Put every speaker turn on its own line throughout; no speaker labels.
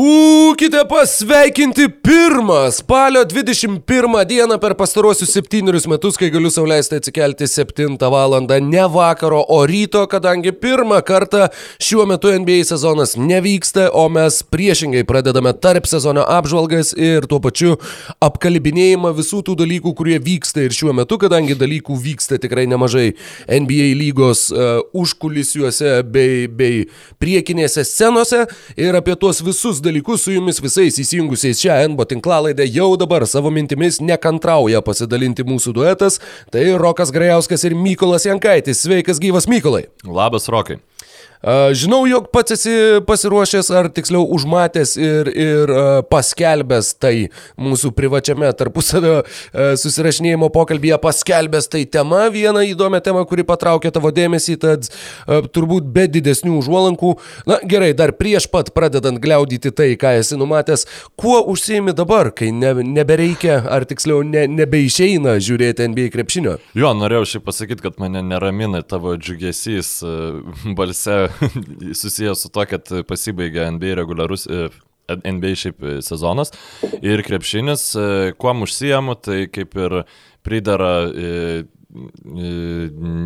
Boo! Būkite pasveikinti pirmą spalio 21 dieną per pastarosius septynerius metus, kai galiu sauliaisti atsikelti 7 val. ne vakaro, o ryto, kadangi pirmą kartą šiuo metu NBA sezonas nevyksta, o mes priešingai pradedame tarp sezono apžvalgas ir tuo pačiu apkalbinėjimą visų tų dalykų, kurie vyksta ir šiuo metu, kadangi dalykų vyksta tikrai nemažai NBA lygos uh, užkulisiuose bei, bei priekinėse scenose ir apie tuos visus dalykus su jumis visais įsijungusiais šią NBO tinklalaidę jau dabar savo mintimis nekantrauja pasidalinti mūsų duetas. Tai Rokas Grajauskas ir Mykolas Jankaitis. Sveikas gyvas Mykolai.
Labas Rokai.
Žinau, jog pats esi pasiruošęs, ar tiksliau užmatęs ir, ir paskelbęs tai mūsų privačiame tarpusavio susirašinėjimo pokalbėje, paskelbęs tai tema, vieną įdomią temą, kuri patraukė tavo dėmesį, tad turbūt be didesnių užuolankų. Na gerai, dar prieš pat pradedant gliaudyti tai, ką esi numatęs, kuo užsiimi dabar, kai ne, nebereikia, ar tiksliau ne, nebeišeina žiūrėti NBA krepšinio?
Jo, norėjau šiaip pasakyti, kad mane neramina tavo džiugesys balse susijęs su to, kad pasibaigė NBA reguliarus e, NBA šiaip sezonas. Ir krepšinis, e, kuo užsijamu, tai kaip ir pridara e,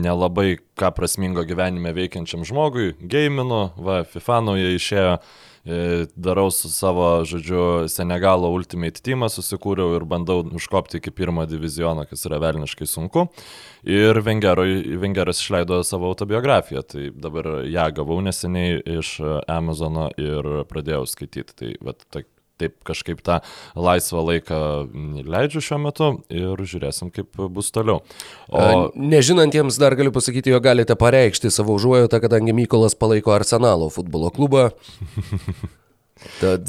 nelabai ką prasmingo gyvenime veikiančiam žmogui, gaminu, va, FIFA nauja išėjo, darau su savo, žodžiu, Senegalo Ultimate teamą susikūriau ir bandau užkopti iki pirmo diviziono, kas yra velniškai sunku. Ir Vengeras išleido savo autobiografiją, tai dabar ją gavau neseniai iš Amazono ir pradėjau skaityti. Tai vat, tai, taip kažkaip tą laisvą laiką leidžiu šiuo metu ir žiūrėsim, kaip bus toliau.
O... Nežinantiems dar galiu pasakyti, jo galite pareikšti savo užuojautą, kadangi Mykolas palaiko Arsenalo futbolo klubą.
Tad,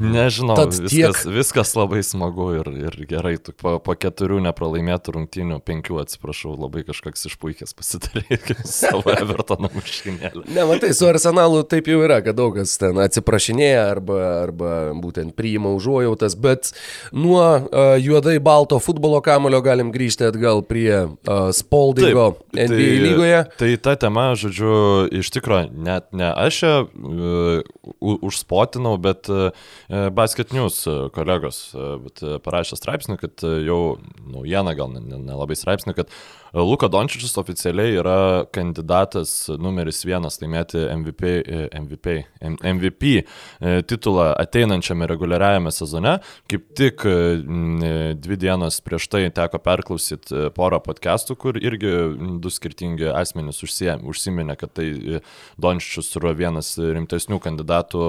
Nežinau, tad viskas, tiek... viskas labai smagu ir, ir gerai. Po, po keturių nepralaimėtų rungtynių, penkių atsiprašau, labai kažkoks išpuikęs pasidarė savo Evertono muškinėlį.
Ne, matai, su Arsenalu taip jau yra, kad daug kas ten atsiprašinėja arba, arba būtent priima užuojautas, bet nuo uh, juodai balto futbolo kamulio galim grįžti atgal prie uh, Spaldingo taip, NBA tai, lygoje.
Tai ta tema, žodžiu, iš tikrųjų, net ne aš ją uh, užspotinau nežinau, bet e, e, Basket News e, kolegos parašė straipsnį, kad jau naujieną, gal nelabai ne, ne straipsnį, kad Luka Dončičius oficialiai yra kandidatas numeris vienas laimėti MVP, MVP, MVP titulą ateinančiame reguliariajame sezone. Kaip tik dvi dienos prieš tai teko perklausyti porą podcastų, kur irgi du skirtingi asmenys užsiminė, kad tai Dončičius yra vienas rimtesnių kandidatų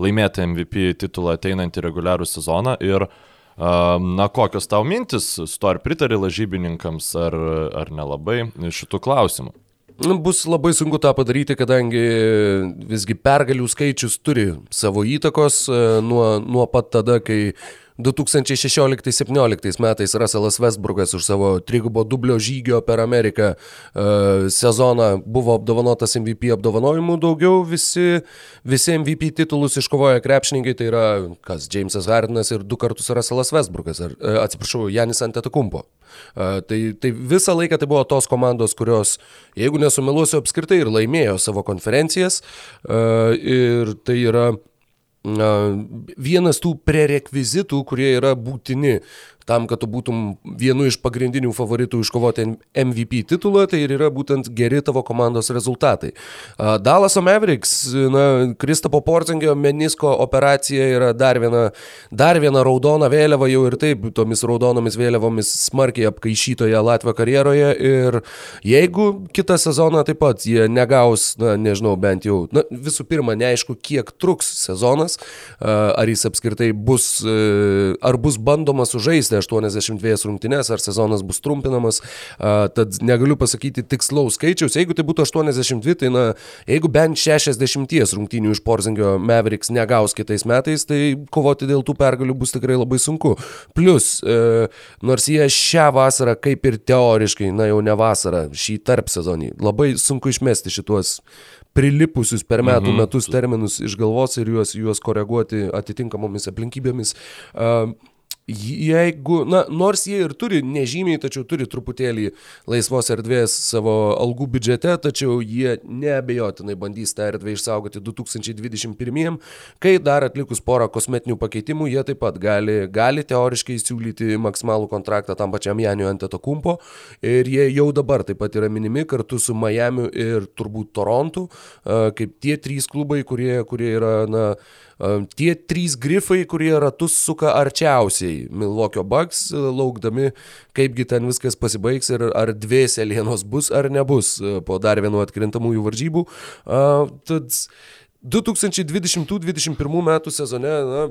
laimėti MVP titulą ateinantį reguliarų sezoną. Ir Na, kokios tau mintis, su to ar pritari lažybininkams, ar, ar nelabai šitų klausimų?
Nu, bus labai sunku tą padaryti, kadangi visgi pergalių skaičius turi savo įtakos nuo, nuo pat tada, kai 2016-2017 metais Russellas Westbrookas už savo trigubo dublio žygio per Ameriką uh, sezoną buvo apdovanotas MVP apdovanojimų daugiau, visi, visi MVP titulus iškovoja krepšininkai, tai yra kas Jamesas Hardinas ir du kartus Russellas Westbrookas, ar, uh, atsiprašau, Janis Antetokumpo. Uh, tai, tai visą laiką tai buvo tos komandos, kurios, jeigu nesumeluosiu, apskritai ir laimėjo savo konferencijas ir tai yra vienas tų prerekvizitų, kurie yra būtini tam, kad tu būtum vienu iš pagrindinių favoritų iškovoti MVP titulą, tai ir yra būtent geri tavo komandos rezultatai. Dallaso Mavericks, na, Kristapo Porzingio menisko operacija yra dar viena, dar viena raudona vėliava, jau ir taip tomis raudonomis vėliavomis smarkiai apkaišytoje Latvijos karjeroje ir jeigu kitą sezoną taip pat jie negaus, na, nežinau, bent jau, na, visų pirma, neaišku, kiek truks sezonas, ar jis apskritai bus, ar bus bandoma sužaisti žaisti 82 rungtynes, ar sezonas bus trumpinamas, tad negaliu pasakyti tikslaus skaičiaus. Jeigu tai būtų 82, tai na, jeigu bent 60 rungtynių iš Porzingio Mavericks negaus kitais metais, tai kovoti dėl tų pergalių bus tikrai labai sunku. Plus, e, nors jie šią vasarą kaip ir teoriškai, na jau ne vasarą, šį tarp sezonį, labai sunku išmesti šituos prilipusius per metų mhm. metus terminus iš galvos ir juos, juos koreguoti atitinkamomis aplinkybėmis. Uh, jeigu, na, nors jie ir turi nežymiai, tačiau turi truputėlį laisvos erdvės savo algų biudžete, tačiau jie neabejotinai bandys tą erdvę išsaugoti 2021, kai dar atlikus porą kosmetinių pakeitimų, jie taip pat gali, gali teoriškai siūlyti maksimalų kontraktą tam pačiam Janiu Antetokumpo ir jie jau dabar taip pat yra minimi kartu su Miami ir turbūt Torontu, kaip tie trys klubai, kurie, kurie yra, na, tie trys grifai, kurie ratus suka arčiausiai Milvokio Bucks, laukdami, kaipgi ten viskas pasibaigs ir ar dvi selienos bus ar nebus po dar vienu atkrintamųjų varžybų. Tad 2020-2021 metų sezone na,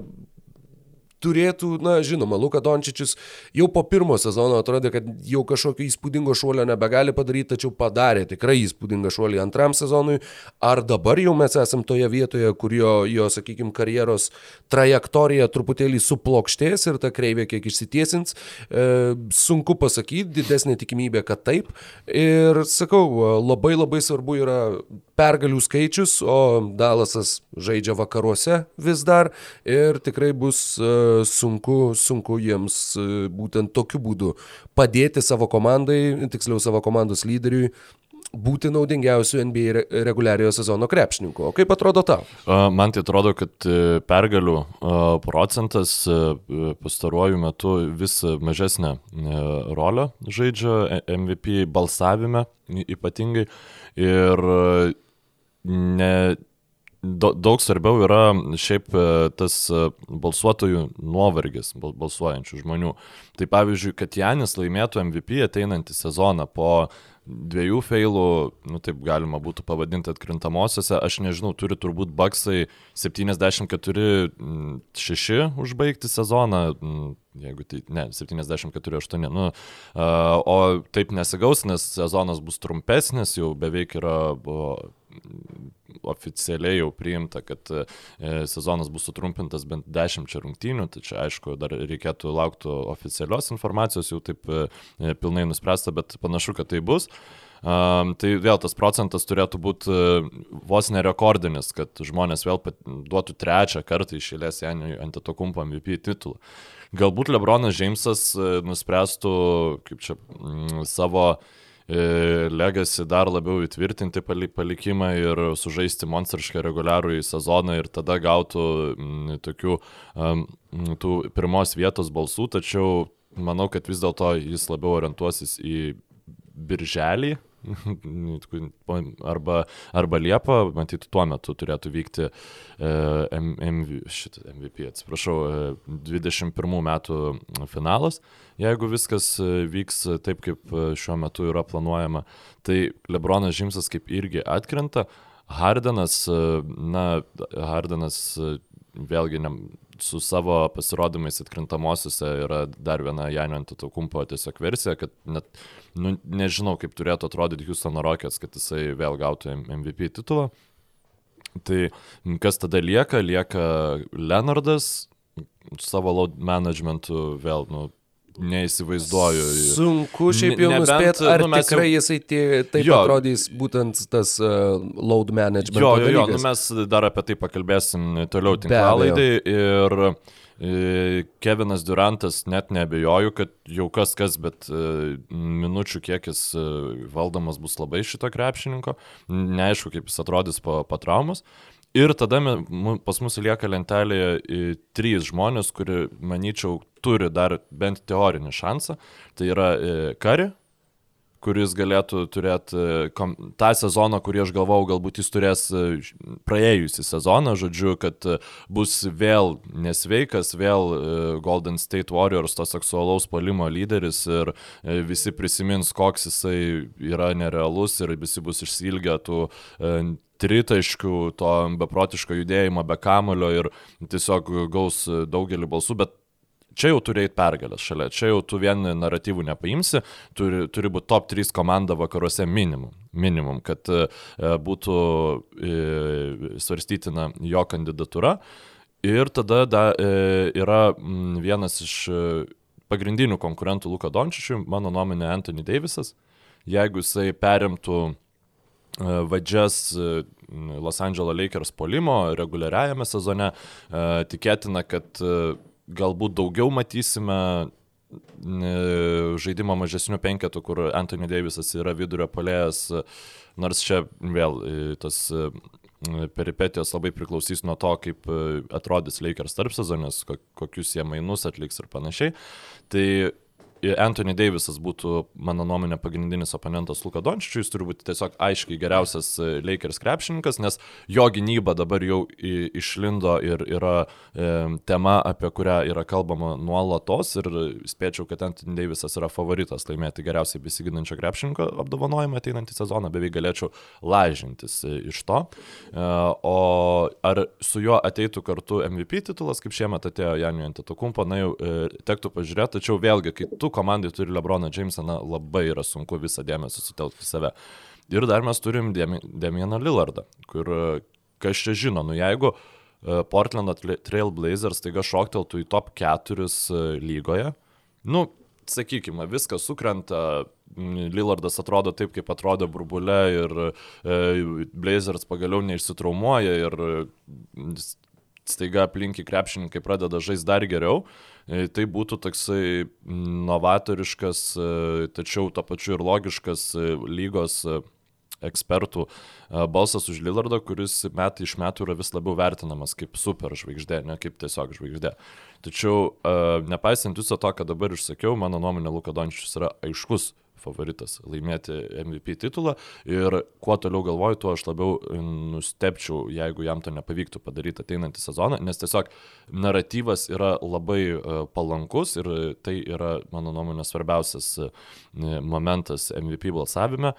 turėtų, na, žinoma, Luka Dončičius jau po pirmo sezono atrodė, kad jau kažkokio įspūdingo šuolio nebegali padaryti, tačiau padarė tikrai įspūdingą šuolį antram sezonui. Ar dabar jau mes esam toje vietoje, kur jo, jo sakykime, karjeros trajektorija truputėlį suplokštės ir ta kreivė kiek išsitiesins? E, sunku pasakyti, didesnė tikimybė, kad taip. Ir sakau, labai labai svarbu yra pergalių skaičius, o Dalasas žaidžia vakaruose vis dar ir tikrai bus uh, sunku, sunku jiems uh, būtent tokiu būdu padėti savo komandai, tiksliau savo komandos lyderiui būti naudingiausių NBA reguliariojo sezono krepšininkų. O kaip atrodo tau?
Man tai atrodo, kad e, pergalių procentas pastaruoju metu vis mažesnę rolę žaidžia MVP balsavime ypatingai. Ir ne, daug svarbiau yra šiaip e, tas e, balsuotojų nuovargis, balsuojančių žmonių. Tai pavyzdžiui, kad Janis laimėtų MVP ateinantį sezoną po dviejų feilų, nu taip galima būtų pavadinti atkrintamosiose, aš nežinau, turi turbūt Baksai 74-6 užbaigti sezoną, jeigu tai, ne, 74-8, nu, o taip nesigaus, nes sezonas bus trumpesnis, jau beveik yra oficialiai jau priimta, kad e, sezonas bus sutrumpintas bent 10 rungtynių, čia aišku dar reikėtų laukti oficialios informacijos, jau taip e, pilnai nuspręsta, bet panašu, kad tai bus. Um, tai vėl tas procentas turėtų būti uh, vos nerekordinis, kad žmonės vėl duotų trečią kartą išėlės Janui Antetokumpo MVP titulą. Galbūt Lebronas Džeimsas nuspręstų, kaip čia, mm, savo uh, E, legacy dar labiau įtvirtinti palikimą ir sužaisti monstrišką reguliarų į sezoną ir tada gautų tokių um, tų pirmos vietos balsų, tačiau manau, kad vis dėlto jis labiau orientuosis į birželį, arba, arba Liepa, matyt, tuo metu turėtų vykti e, MV, šitą MVP, atsiprašau, 21 e, metų finalas, jeigu viskas e, vyks taip, kaip šiuo metu yra planuojama. Tai Lebronas Žimsas kaip irgi atkrenta, Hardenas, na, Hardenas vėlgi ne, su savo pasirodymais atkrintamosiose yra dar viena Janio Antetokumpo tiesiog versija, kad net nu, nežinau, kaip turėtų atrodyti Houstono Rockets, kad jisai vėl gautų MVP titulą. Tai kas tada lieka? Lieka Leonardas savo load managementu vėl, nu, neįsivaizduoju.
Sunku šiaip jau Nebent, nuspėti, ar nu, tikrai jau... jisai tie, taip jo, atrodys būtent tas uh, load management.
Jo, jo, jo, nu, mes dar apie tai pakalbėsim toliau tinklalaidai ir e, Kevinas Durantas net nebejoju, kad jau kas kas, bet e, minučių kiekis valdomas bus labai šito krepšininko. Neaišku, kaip jis atrodys po, po traumos. Ir tada pas mus lieka lentelėje trys žmonės, kurie, manyčiau, turi dar bent teorinį šansą. Tai yra e, Kari, kuris galėtų turėti e, tą sezoną, kurį aš galvau, galbūt jis turės e, praėjusį sezoną, žodžiu, kad bus vėl nesveikas, vėl Golden State Warriors to seksualaus palimo lyderis ir visi prisimins, koks jisai yra nerealus ir visi bus išsilgę tų tritaškių, to beprotiško judėjimo be kamulio ir tiesiog gaus daugelį balsų, bet čia jau turi eiti pergalės šalia, čia jau tu vien naratyvų nepaimsi, turi, turi būti top 3 komanda vakaruose minimum, minimum kad e, būtų e, svarstytina jo kandidatūra. Ir tada da, e, yra m, vienas iš e, pagrindinių konkurentų Luka Dončičiui, mano nuomonė Anthony Davisas. Jeigu jisai perimtų vadžias e, Los Angeles Lakers polimo reguliariajame sezone. E, tikėtina, kad galbūt daugiau matysime žaidimo mažesnių penketų, kur Anthony Davisas yra vidurio polėjas, nors čia vėl tas peripetijos labai priklausys nuo to, kaip atrodys Lakers tarp sezonės, kokius jie mainus atliks ir panašiai. Tai Anthony Davisas būtų, mano nuomonė, pagrindinis oponentas Luka Dončičiui, jis turi būti tiesiog aiškiai geriausias e, Lakers krepšininkas, nes jo gynyba dabar jau išlindo ir yra e, tema, apie kurią yra kalbama nuolatos ir spėčiau, kad Anthony Davisas yra favoritas laimėti geriausiai besiginančio krepšininko apdovanojimą ateinantį sezoną, beveik galėčiau lažintis e, iš to. O ar su juo ateitų kartu MVP titulas, kaip šiemet atėjo Janio Antetokumpo, na jau tektų pažiūrėti, tačiau vėlgi, kai tu komandai turi Lebroną Jamesą, na, labai yra sunku visą dėmesį sutelkti save. Ir dar mes turim Demieną Lillardą, kur kas čia žino, nu jeigu e, Portlando Trailblazers taiga šokteltų į top 4 e, lygoje, nu, sakykime, viskas sukrenta, Lillardas atrodo taip, kaip atrodo burbule ir e, Blazers pagaliau neišsitraumuoja ir staiga aplinki krepšininkai pradeda žaisti dar geriau. E, tai būtų toksai novatoriškas, e, tačiau to pačiu ir logiškas e, lygos ekspertų balsas už Lillardą, kuris metai iš metų yra vis labiau vertinamas kaip super žvaigždė, ne kaip tiesiog žvaigždė. Tačiau, nepaisant viso to, ką dabar išsakiau, mano nuomonė Luka Dončius yra aiškus favoritas laimėti MVP titulą ir kuo toliau galvoju, tuo aš labiau nustepčiau, jeigu jam to nepavyktų padaryti ateinantį sezoną, nes tiesiog naratyvas yra labai e, palankus ir tai yra, mano nuomonė, svarbiausias e, momentas MVP balsavime.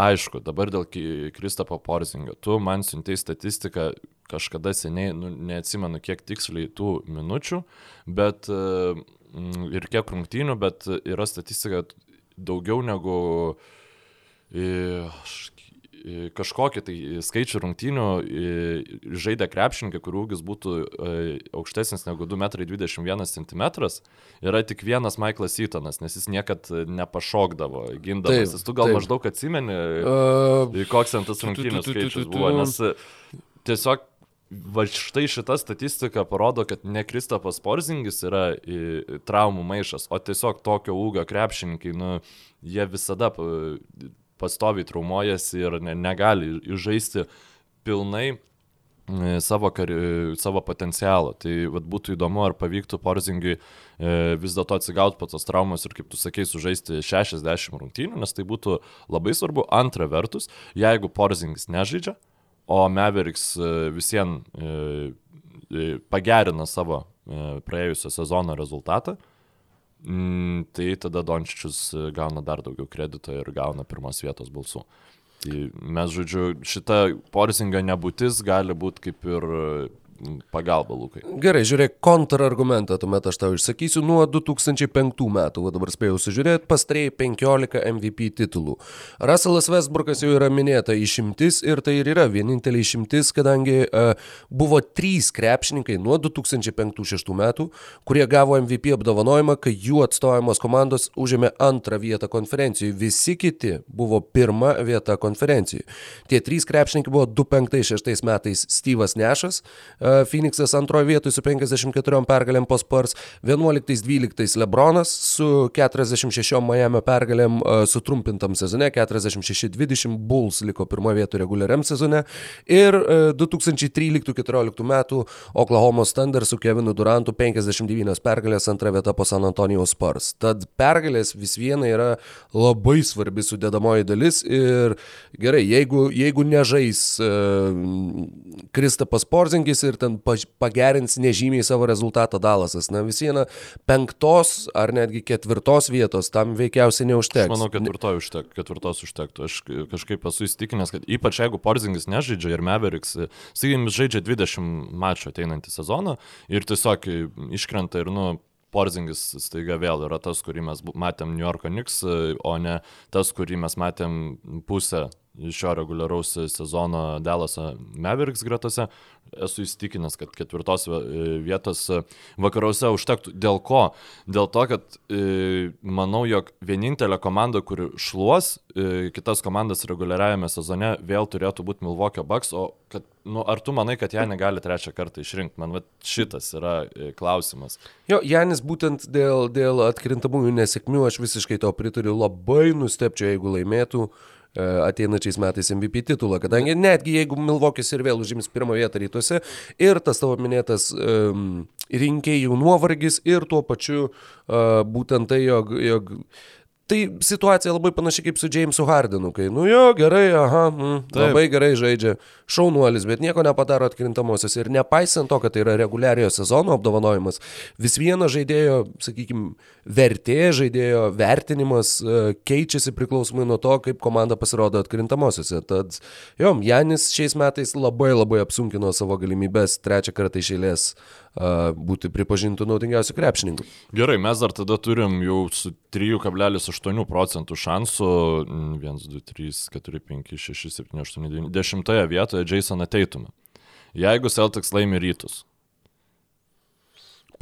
Aišku, dabar dėl Kristapo Porzingio, tu man siuntei statistiką kažkada seniai, nu, neatsimenu kiek tiksliai tų minučių, bet ir kiek rungtynių, bet yra statistika, daugiau negu kažkokį tai skaičių rungtynių žaidė krepšininkai, kurių ūgis būtų aukštesnis negu 2,21 m, yra tik vienas Michaelas Eatonas, nes jis niekad nepašokdavo gindamas. Taip, tu gal taip. maždaug atsimeni, uh, koks ten tas rungtynių skaičius buvo, nes tiesiog va štai šita statistika parodo, kad ne Kristapas Porzingis yra traumų maišas, o tiesiog tokio ūgio krepšininkai, nu, jie visada pastoviai traumuojasi ir ne, negali žaisti pilnai savo, kari, savo potencialą. Tai vat, būtų įdomu, ar pavyktų Porzingiui e, vis dėlto atsigauti po tos traumos ir, kaip tu sakei, sužaisti 60 rungtynių, nes tai būtų labai svarbu. Antra vertus, jeigu Porzingis nežaidžia, o Mavericks e, visiems e, e, pagerina savo praėjusio sezono rezultatą, mm, tai tada Dončičius gauna dar daugiau kredito ir gauna pirmos vietos balsų. Tai mes, žodžiu, šita porsinga nebūtis gali būti kaip ir pagalba, Lukai.
Gerai, žiūrėk, kontrargumentą tuomet aš tau išsakysiu. Nuo 2005 metų, o dabar spėjau sužiūrėti, pastarėjai 15 MVP titulų. Russellas Westbrookas jau yra minėta išimtis ir tai ir yra vienintelė išimtis, kadangi uh, buvo trys krepšininkai nuo 2005-2006 metų, kurie gavo MVP apdovanojimą, kai jų atstovaujamos komandos užėmė antrą vietą konferencijoje. Visi kiti buvo pirma vieta konferencijoje. Tie trys krepšininkai buvo 2005-2006 metais Steve'as Nešas, uh, Phoenixas antroje vietoje su 54 pergalėm po Spurs, 11-12 Lebronas su 46 Miami pergalėm sutrumpintam sezone, 46-20 Bulls liko pirmoje vietoje reguliariam sezone ir 2013-2014 metų Oklahoma Thunder su Kevinu Durantu 59 pergalės antra vieta po San Antonijos Spurs. Tad pergalės vis viena yra labai svarbi sudėdamoji dalis ir gerai, jeigu, jeigu nežais uh, Kristapas Porzingis ir ten pagerins nežymiai savo rezultatą Dalasas. Na vis viena penktos ar netgi ketvirtos vietos tam veikiausiai neužteks.
Aš manau, ketvirtos, užtek, ketvirtos užtektų. Aš kažkaip esu įstikinęs, kad ypač jeigu Porzingis nežaidžia ir Meveriks, sakykim, žaidžia 20 mačų ateinantį sezoną ir tiesiog iškrenta ir, nu, Porzingis staiga vėl yra tas, kurį mes matėm New Yorko Knicks, o ne tas, kurį mes matėm pusę šio reguliaraus sezono Dalaso Mavericks gretose. Esu įstikinęs, kad ketvirtos vietos vakaruose užtektų. Dėl ko? Dėl to, kad e, manau, jog vienintelė komanda, kuri šluos e, kitas komandas reguliariajame sezone, vėl turėtų būti Milwaukee Bucks, o kad, nu, ar tu manai, kad ją negali trečią kartą išrinkti? Man va, šitas yra e, klausimas.
Jo, Janis būtent dėl, dėl atkrintamųjų nesėkmių, aš visiškai to pritariu, labai nustepčiau, jeigu laimėtų. E, ateinačiais metais MVP titulą, kadangi netgi jeigu Milvokis ir vėl užims pirmą vietą rytuose ir tas tavo minėtas um, rinkėjų nuovargis ir tuo pačiu uh, būtent tai, jog, jog Tai situacija labai panaši kaip su Jamesu Hardenu, kai, nu jo, gerai, aha, mm, labai gerai žaidžia, šaunuolis, bet nieko nepadaro atkrintamosios. Ir nepaisant to, kad tai yra reguliariojo sezono apdovanojimas, vis vieno žaidėjo, sakykime, vertė, žaidėjo vertinimas uh, keičiasi priklausomai nuo to, kaip komanda pasirodo atkrintamosiose. Tad, jo, Janis šiais metais labai labai apsunkino savo galimybės trečią kartą išėlės būti pripažintų naudingiausių krepšininkų.
Gerai, mes dar tada turim jau su 3,8 procentų šansų 1, 2, 3, 4, 5, 6, 7, 8, 9, 10 vietoje Jasoną Teitumą. Jeigu Celtics laimi rytus,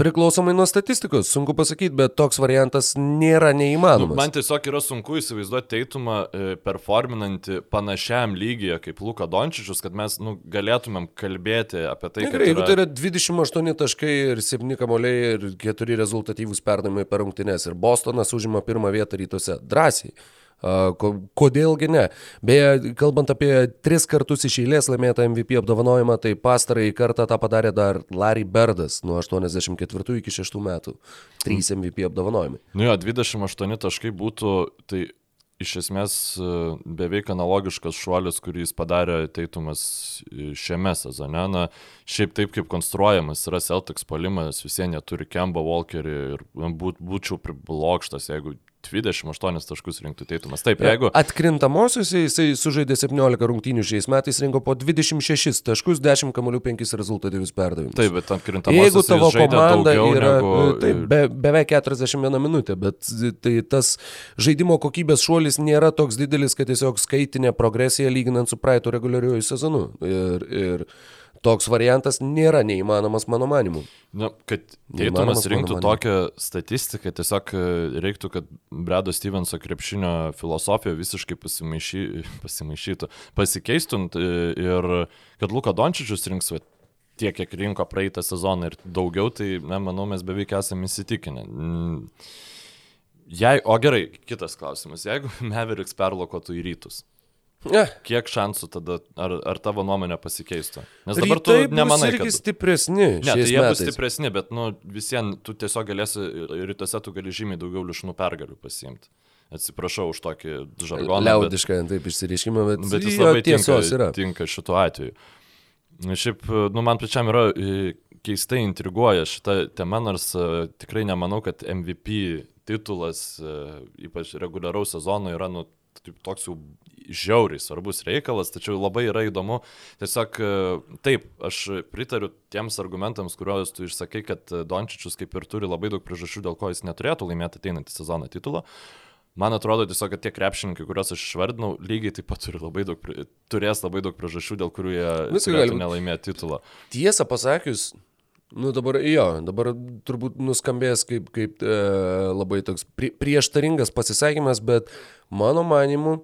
Priklausomai nuo statistikos, sunku pasakyti, bet toks variantas nėra neįmanomas. Nu,
man tiesiog yra sunku įsivaizduoti teitumą e, performinantį panašiam lygyje kaip Luka Dončičius, kad mes nu, galėtumėm kalbėti apie tai,
kad... Gerai, yra... tai yra 28 taškai ir 7 kamoliai ir 4 rezultatyvūs perdavimai per rungtynes ir Bostonas užima pirmą vietą rytuose, drąsiai. Kodėlgi ne? Beje, kalbant apie tris kartus iš eilės laimėtą MVP apdovanojimą, tai pastarąjį kartą tą padarė dar Larry Birdas nuo 84 iki 6 metų. Trys MVP apdovanojimai.
Nu jo, 28 taškai būtų, tai iš esmės e, beveik analogiškas šuolis, kurį jis padarė teitumas šiame sezone. Na, šiaip taip kaip konstruojamas yra Celtics palimas, visi jie turi Kemba Walkerį ir būt, būčiau priblokštas, jeigu 28 taškus rinktų teitumas. Taip, jeigu...
Atkrintamosiuose jisai sužaidė 17 rungtynių šiais metais, rinko po 26 taškus, 10 kamolių 5 rezultatyvius perdavimus.
Taip, bet atkrintamosiuose
jeigu tavo komanda yra
negu...
tai be, beveik 41 minutė, bet tai tas žaidimo kokybės šuolis nėra toks didelis, kad tiesiog skaitinė progresija lyginant su praeitų reguliariuoju sezonu. Ir, ir toks variantas nėra neįmanomas mano manimu.
Na, kad Teitumas rinktų tokią statistiką, tiesiog e, reiktų, kad Bredo Stevenso krepšinio filosofija visiškai pasimaišy, pasimaišytų, pasikeistų ir kad Luka Dončičius rinks tiek, kiek rinko praeitą sezoną ir daugiau, tai, na, manau, mes beveik esame įsitikinę. Mm. Jei, o gerai, kitas klausimas. Jeigu Meveriks perlokotų į rytus, Ne. Kiek šansų tada, ar, ar tavo nuomonė pasikeistų?
Nes dabar Rytai tu nemanai, kad... stipresni.
Ne, tai jie metais. bus stipresni, bet, nu, visiems tu tiesiog galėsi, rytuose tu gali žymiai daugiau lišnų pergalių pasiimti. Atsiprašau už tokį žargoną.
Liaudišką, bet, taip išsireiškimą, bet,
bet jis labai tinka, yra. tinka šituo atveju. Šiaip, nu, man pačiam yra keistai intriguoja šita tema, nors tikrai nemanau, kad MVP titulas, ypač reguliaraus sezono, yra, nu, toks jau žiauriai svarbus reikalas, tačiau labai yra įdomu. Tiesiog e, taip, aš pritariu tiems argumentams, kuriuos tu išsakai, kad Dončičius kaip ir turi labai daug priežasčių, dėl ko jis neturėtų laimėti ateinantį sezoną titulo. Man atrodo tiesiog, kad tie krepšininkai, kuriuos aš išvardinau, lygiai taip pat turi labai daug, turės labai daug priežasčių, dėl kurių jie nelaimėti titulą.
Tiesą pasakius, Nu dabar jo, dabar turbūt nuskambės kaip, kaip e, labai toks prie, prieštaringas pasisakymas, bet mano manimu,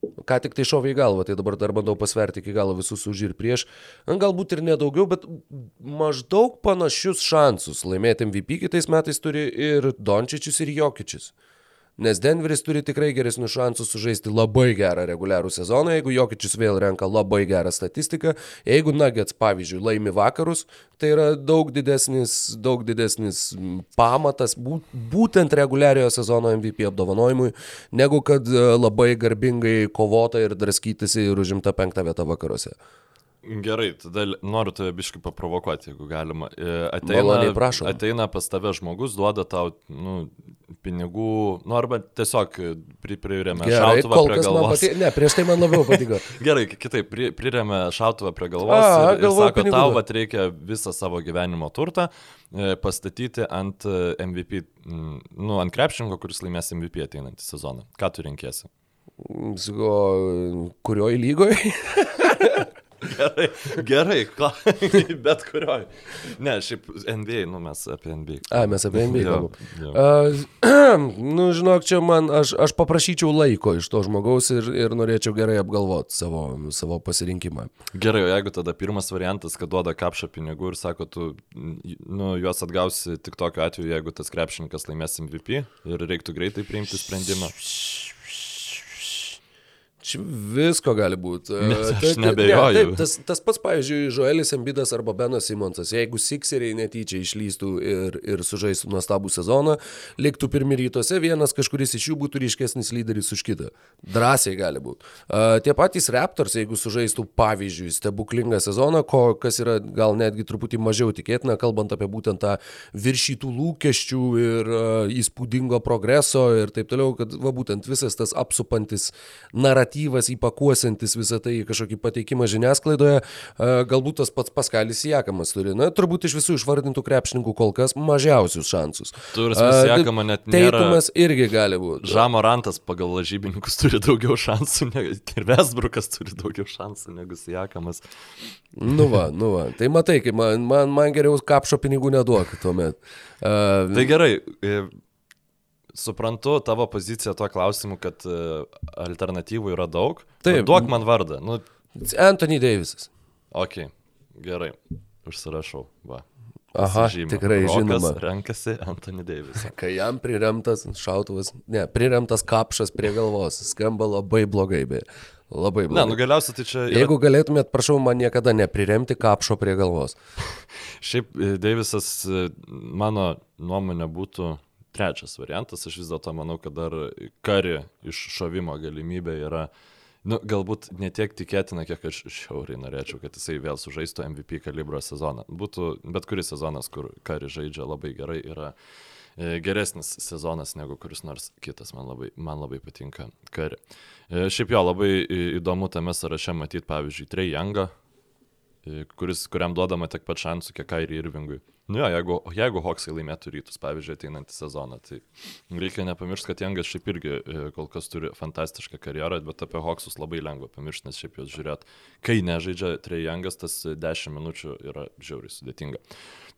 Ką tik tai šovė į galvą, tai dabar dar bandau pasverti iki galo visus už ir prieš. Galbūt ir nedaugiau, bet maždaug panašius šansus laimėti MVP kitais metais turi ir Dončičius, ir Jokičius nes Denveris turi tikrai geresnius šansus sužaisti labai gerą reguliarų sezoną, jeigu Jokičius vėl renka labai gerą statistiką, jeigu Nuggets, pavyzdžiui, laimi vakarus, tai yra daug didesnis, daug didesnis pamatas būtent reguliariojo sezono MVP apdovanojimui, negu kad e, labai garbingai kovota ir draskytasi ir užimta penktą vietą vakaruose.
Gerai, tada noriu tave biškai paprovokuoti, jeigu galima. E, ateina,
Maloniai,
ateina pas tave žmogus, duoda tau nu, pinigų, nu arba tiesiog pri, priremia Gerai, šautuvą prie galvos.
Pati... Ne, prieš tai man labiau patiko.
Gerai, kitaip, pri, priremia šautuvą prie galvos A, ir, ir sako, pinigų. tau vat reikia visą savo gyvenimo turtą e, pastatyti ant MVP, nu, ant krepšinko, kuris laimės MVP ateinantį sezoną. Ką tu rinkėsi?
Kurioj lygoje?
Gerai, gerai, ko, bet kurioj. Ne, šiaip NBA, nu mes apie NBA.
A, mes apie NBA kalbam. nu, žinok, čia man, aš, aš paprašyčiau laiko iš to žmogaus ir, ir norėčiau gerai apgalvoti savo, savo pasirinkimą.
Gerai, o jeigu tada pirmas variantas, kad duoda kapšą pinigų ir sako, tu nu, juos atgausi tik tokiu atveju, jeigu tas krepšininkas laimės MVP ir reiktų greitai priimti sprendimą.
Čia visko gali būti.
Aš neabejoju.
taip, tas, tas pats, pavyzdžiui, Joelis Embidas arba Benas Simonsas, jeigu Sikseriai netyčia išlystų ir, ir sužaistų nuostabų sezoną, liktų pirmi rytuose, vienas kažkuris iš jų būtų ryškesnis lyderis už kitą. Drąsiai gali būti. Uh, tie patys Raptors, jeigu sužaistų, pavyzdžiui, stebuklingą sezoną, ko, kas yra gal netgi truputį mažiau tikėtina, kalbant apie būtent tą viršytų lūkesčių ir uh, įspūdingo progreso ir taip toliau, kad va būtent visas tas apsupantis naratyvas įpakuosantis visą tai į kažkokį pateikimą žiniasklaidoje, a, galbūt tas pats Paskalis Jakamas turi, na, turbūt iš visų išvardintų krepšininkų kol kas mažiausius šansus.
Turas
A,
Jakama net nėra.
Teitumas irgi gali būti.
Žamorantas pagal lažybininkus turi daugiau šansų, negu, ir Vesbrukas turi daugiau šansų negu Sijakamas.
Nu va, nu va. Tai matai, man, man, man geriau kapšo pinigų neduok tuomet. Uh,
Tai gerai, e, suprantu tavo poziciją tuo klausimu, kad e, alternatyvų yra daug.
Taip.
Nu, Duok man vardą. Nu,
Anthony Davisas.
ok, gerai, užsirašau. Va.
Aha,
Pasižymiu.
tikrai
Rokas
žinoma.
Renkasi Anthony Davisą.
Kai jam priremtas šautuvas, ne, priremtas kapšas prie galvos, skamba labai blogai, beje. Labai
Ne,
blogai.
nu galiausiai tai čia... Yra...
Jeigu galėtumėt, prašau, man niekada nepriremti kapšo prie galvos.
Šiaip e, Deivisas, e, mano nuomonė, būtų trečias variantas. Aš vis dėlto manau, kad dar kari iššovimo galimybė yra, nu, galbūt netiek tikėtina, kiek aš šiauriai norėčiau, kad jisai vėl sužaistų MVP kalibro sezoną. Būtų bet kuris sezonas, kur kari žaidžia labai gerai, yra e, geresnis sezonas negu kuris nors kitas. Man labai, man labai patinka kari. E, Šiaip jo labai įdomu tame sąraše matyti, pavyzdžiui, e, kuris, kuriam duodama tiek pat šansų, kiek Kairi Irvingui. Nu jo, jeigu, jeigu Hoksai laimėtų rytus, pavyzdžiui, ateinantį sezoną, tai reikia nepamiršti, kad Jangas šiaip irgi e, kol kas turi fantastišką karjerą, bet apie Hoksus labai lengva pamiršti, nes šiaip juos žiūrėt, kai nežaidžia Trey Jangas, tas 10 minučių yra žiauriai sudėtinga.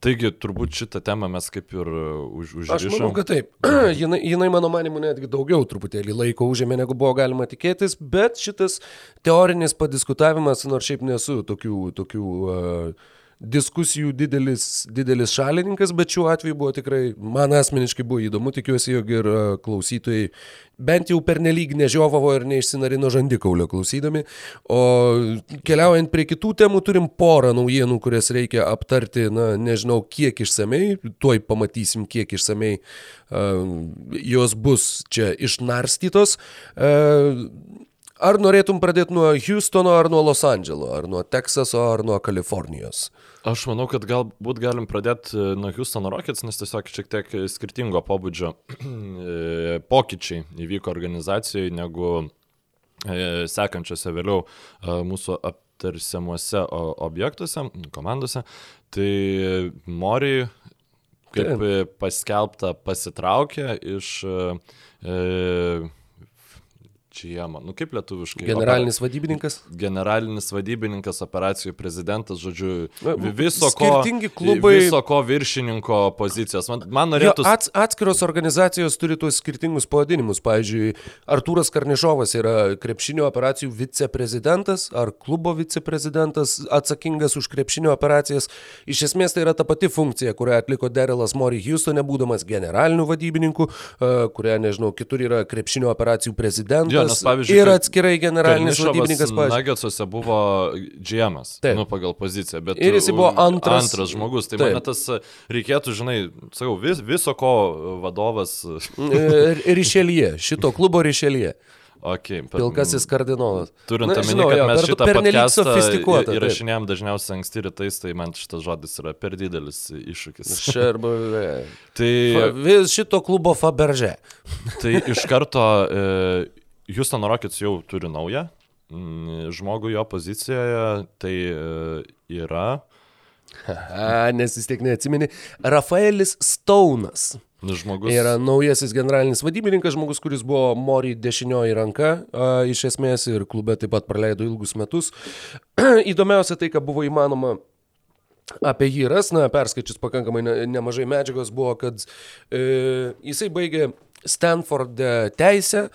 Taigi, turbūt šitą temą mes kaip ir e, už,
Aš manau, kad taip. jinai, jinai, mano manimu, netgi daugiau truputėlį laiko užėmė, negu buvo galima tikėtis, bet šitas teorinis padiskutavimas, nors šiaip nesu tokių, tokių uh, diskusijų didelis, didelis šalininkas, bet šiuo atveju buvo tikrai, man asmeniškai buvo įdomu, tikiuosi, jog ir uh, klausytojai bent jau pernelyg nežiovavo ir neišsinarino žandikaulio klausydami. O keliaujant prie kitų temų, turim porą naujienų, kurias reikia aptarti, na, nežinau, kiek išsamei, tuoj pamatysim, kiek išsamei uh, jos bus čia išnarstytos. Uh, Ar norėtum pradėti nuo Houstono, ar nuo Los Andželo, ar nuo Teksaso, ar nuo Kalifornijos?
Aš manau, kad galbūt galim pradėti e, nuo Houston Rockets, nes tiesiog šiek tiek skirtingo pobūdžio e, pokyčiai įvyko organizacijoje negu e, sekančiose vėliau mūsų aptarsiamuose objektuose, komandose. Tai Moriai, kaip paskelbta, pasitraukė iš GM, nu kaip lietuviškai.
Generalinis vadybininkas?
generalinis vadybininkas, operacijų prezidentas, žodžiu, viso ko,
skirtingi klubai-
viso ko viršininko pozicijos. Man, man norėtų...
ats, atskiros organizacijos turi tuos skirtingus pavadinimus. Pavyzdžiui, Artūras Karnišovas yra krepšinio operacijų viceprezidentas ar klubo viceprezidentas atsakingas už krepšinio operacijas. Iš esmės tai yra ta pati funkcija, kurią atliko Derelas Mori Houstone, būdamas generaliniu vadybininku, e, kurią, nežinau, kitur yra krepšinio operacijų prezidentas
Jo, nes, pavyzdžiui,
ir atskirai generalinis vadybininkas.
Nagetsuose buvo
Taip.
nu, pagal poziciją, bet
Ir jisai buvo antras-
antras žmogus. Tai man tas e, reikėtų, žinai, sakau, vis, viso ko vadovas.
E, Rišelie, šito klubo Rišelie.
Okay, per-
Pilkasis kardinolas.
Turint omeny, kad
jo,
mes
per-
šitą podcastą įrašinėjom dažniausiai anksti rytais, tai man šitas žodis yra per didelis iššūkis.
Arba.
Tai,
Vis šito klubo Faberže.
tai iš karto e, Houston Rockets jau turi naują mm, žmogų jo pozicijoje, tai e, yra
A, nes vis tiek neatsimeni. Rafaelis Staunas.
Žmogus.
Yra naujasis generalinis vadybininkas, žmogus, kuris buvo Mori dešinioji ranka a, iš esmės ir klube taip pat praleido ilgus metus. Įdomiausia tai, ką buvo įmanoma apie jį ras, na, perskaičius pakankamai ne, nemažai medžiagos buvo, kad e, jisai baigė Stanforde teisę.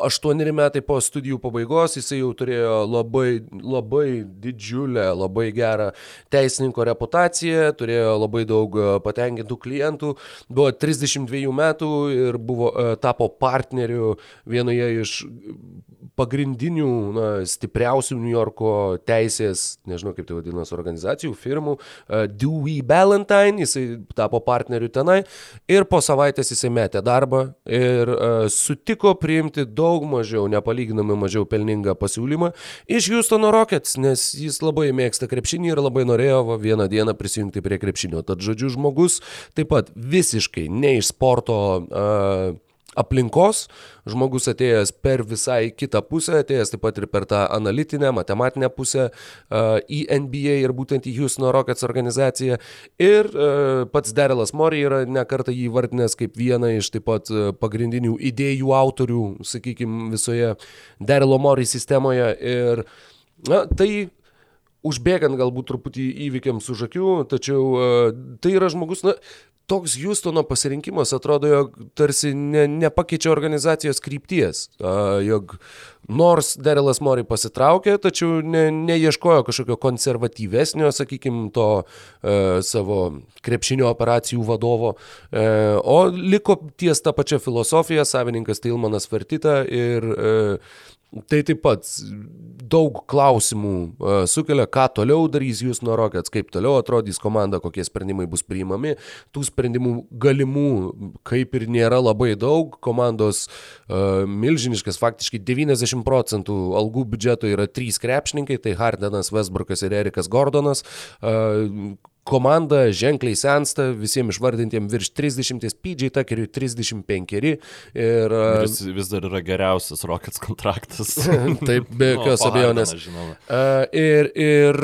Aštuoneri metai po studijų pabaigos jisai jau turėjo labai, labai didžiulę, labai gerą teisininko reputaciją, turėjo labai daug e, patenkintų klientų, buvo 32 metų ir buvo, e, tapo partneriu vienoje iš pagrindinių, na, stipriausių New Yorko teisės, nežinau kaip tai vadinasi, organizacijų, firmų, Dewey Ballantyne, jisai tapo partneriu tenai. Ir po savaitės jisai metė darbą ir uh, sutiko priimti daug mažiau, nepalyginamai mažiau pelningą pasiūlymą iš Houstono Rockets, nes jis labai mėgsta krepšinį ir labai norėjo va, vieną dieną prisijungti prie krepšinio. Tad žodžiu, žmogus taip pat visiškai ne iš sporto uh, aplinkos, žmogus atėjęs per visai kitą pusę, atėjęs taip pat ir per tą analitinę, matematinę pusę uh, į NBA ir būtent į Houston Rockets organizaciją. Ir uh, pats Darylas Mori yra nekartą jį vardinęs kaip vieną iš taip pat uh, pagrindinių idėjų autorių, sakykime, visoje Darylo Mori sistemoje. Ir na, tai užbėgant galbūt truputį įvykiams už akių, tačiau uh, tai yra žmogus, na, toks Houstono pasirinkimas atrodo, jog tarsi ne, nepakeičia organizacijos krypties, a, jog nors Derelas Mori pasitraukė, tačiau ne, neieškojo kažkokio konservatyvesnio, sakykime, to e, savo krepšinio operacijų vadovo, e, o liko ties tą pačią filosofiją, savininkas Tilmanas Vertita ir e, Tai taip pat daug klausimų uh, sukelia, ką toliau darys jūs nuo Rockets, kaip toliau atrodys komanda, kokie sprendimai bus priimami. Tų sprendimų galimų kaip ir nėra labai daug. Komandos uh, milžiniškas, faktiškai 90 procentų algų biudžeto yra trys krepšininkai, tai Hardenas, Westbrookas ir Erikas Gordonas. Uh, komanda ženkliai sensta, visiems išvardintiem virš 30, PJ Tuckeriui 35 ir...
Vis, vis dar yra geriausias Rockets kontraktas.
Taip, be jokios no, abejonės. Uh, ir, ir,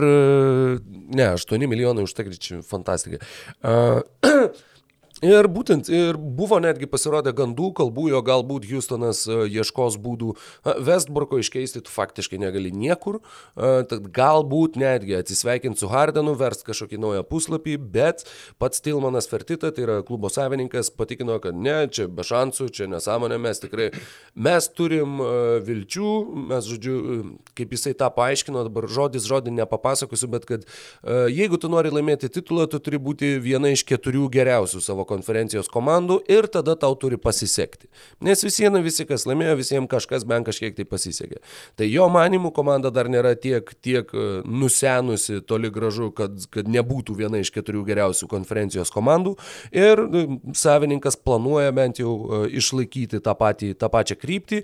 ne, 8 milijonai už Tuckerį, fantastika. Uh, Ir būtent, ir buvo netgi pasirodę gandų, kalbų, jo galbūt Houstonas uh, ieškos būdų Westbrooko iškeisti, tu faktiškai negali niekur, uh, tad galbūt netgi atsisveikinti su Hardenu, verst kažkokį naują puslapį, bet pats Tilmanas Fertita, tai yra klubo savininkas, patikino, kad ne, čia be šansų, čia nesąmonė, mes tikrai, mes turim vilčių, mes, žodžiu, kaip jisai tą paaiškino, dabar žodis žodį nepapasakosiu, bet kad jeigu tu nori laimėti titulą, tu turi būti viena iš keturių geriausių savo konferencijos komandų ir tada tau turi pasisekti. Nes visieną visi, kas laimėjo, visiems kažkas bent kažkiek tai pasisekė. Tai jo manimų komanda dar nėra tiek, tiek e, nusenusi toli gražu, kad, kad nebūtų viena iš keturių geriausių konferencijos komandų ir e, savininkas planuoja bent jau e, išlaikyti tą, patį, tą pačią kryptį,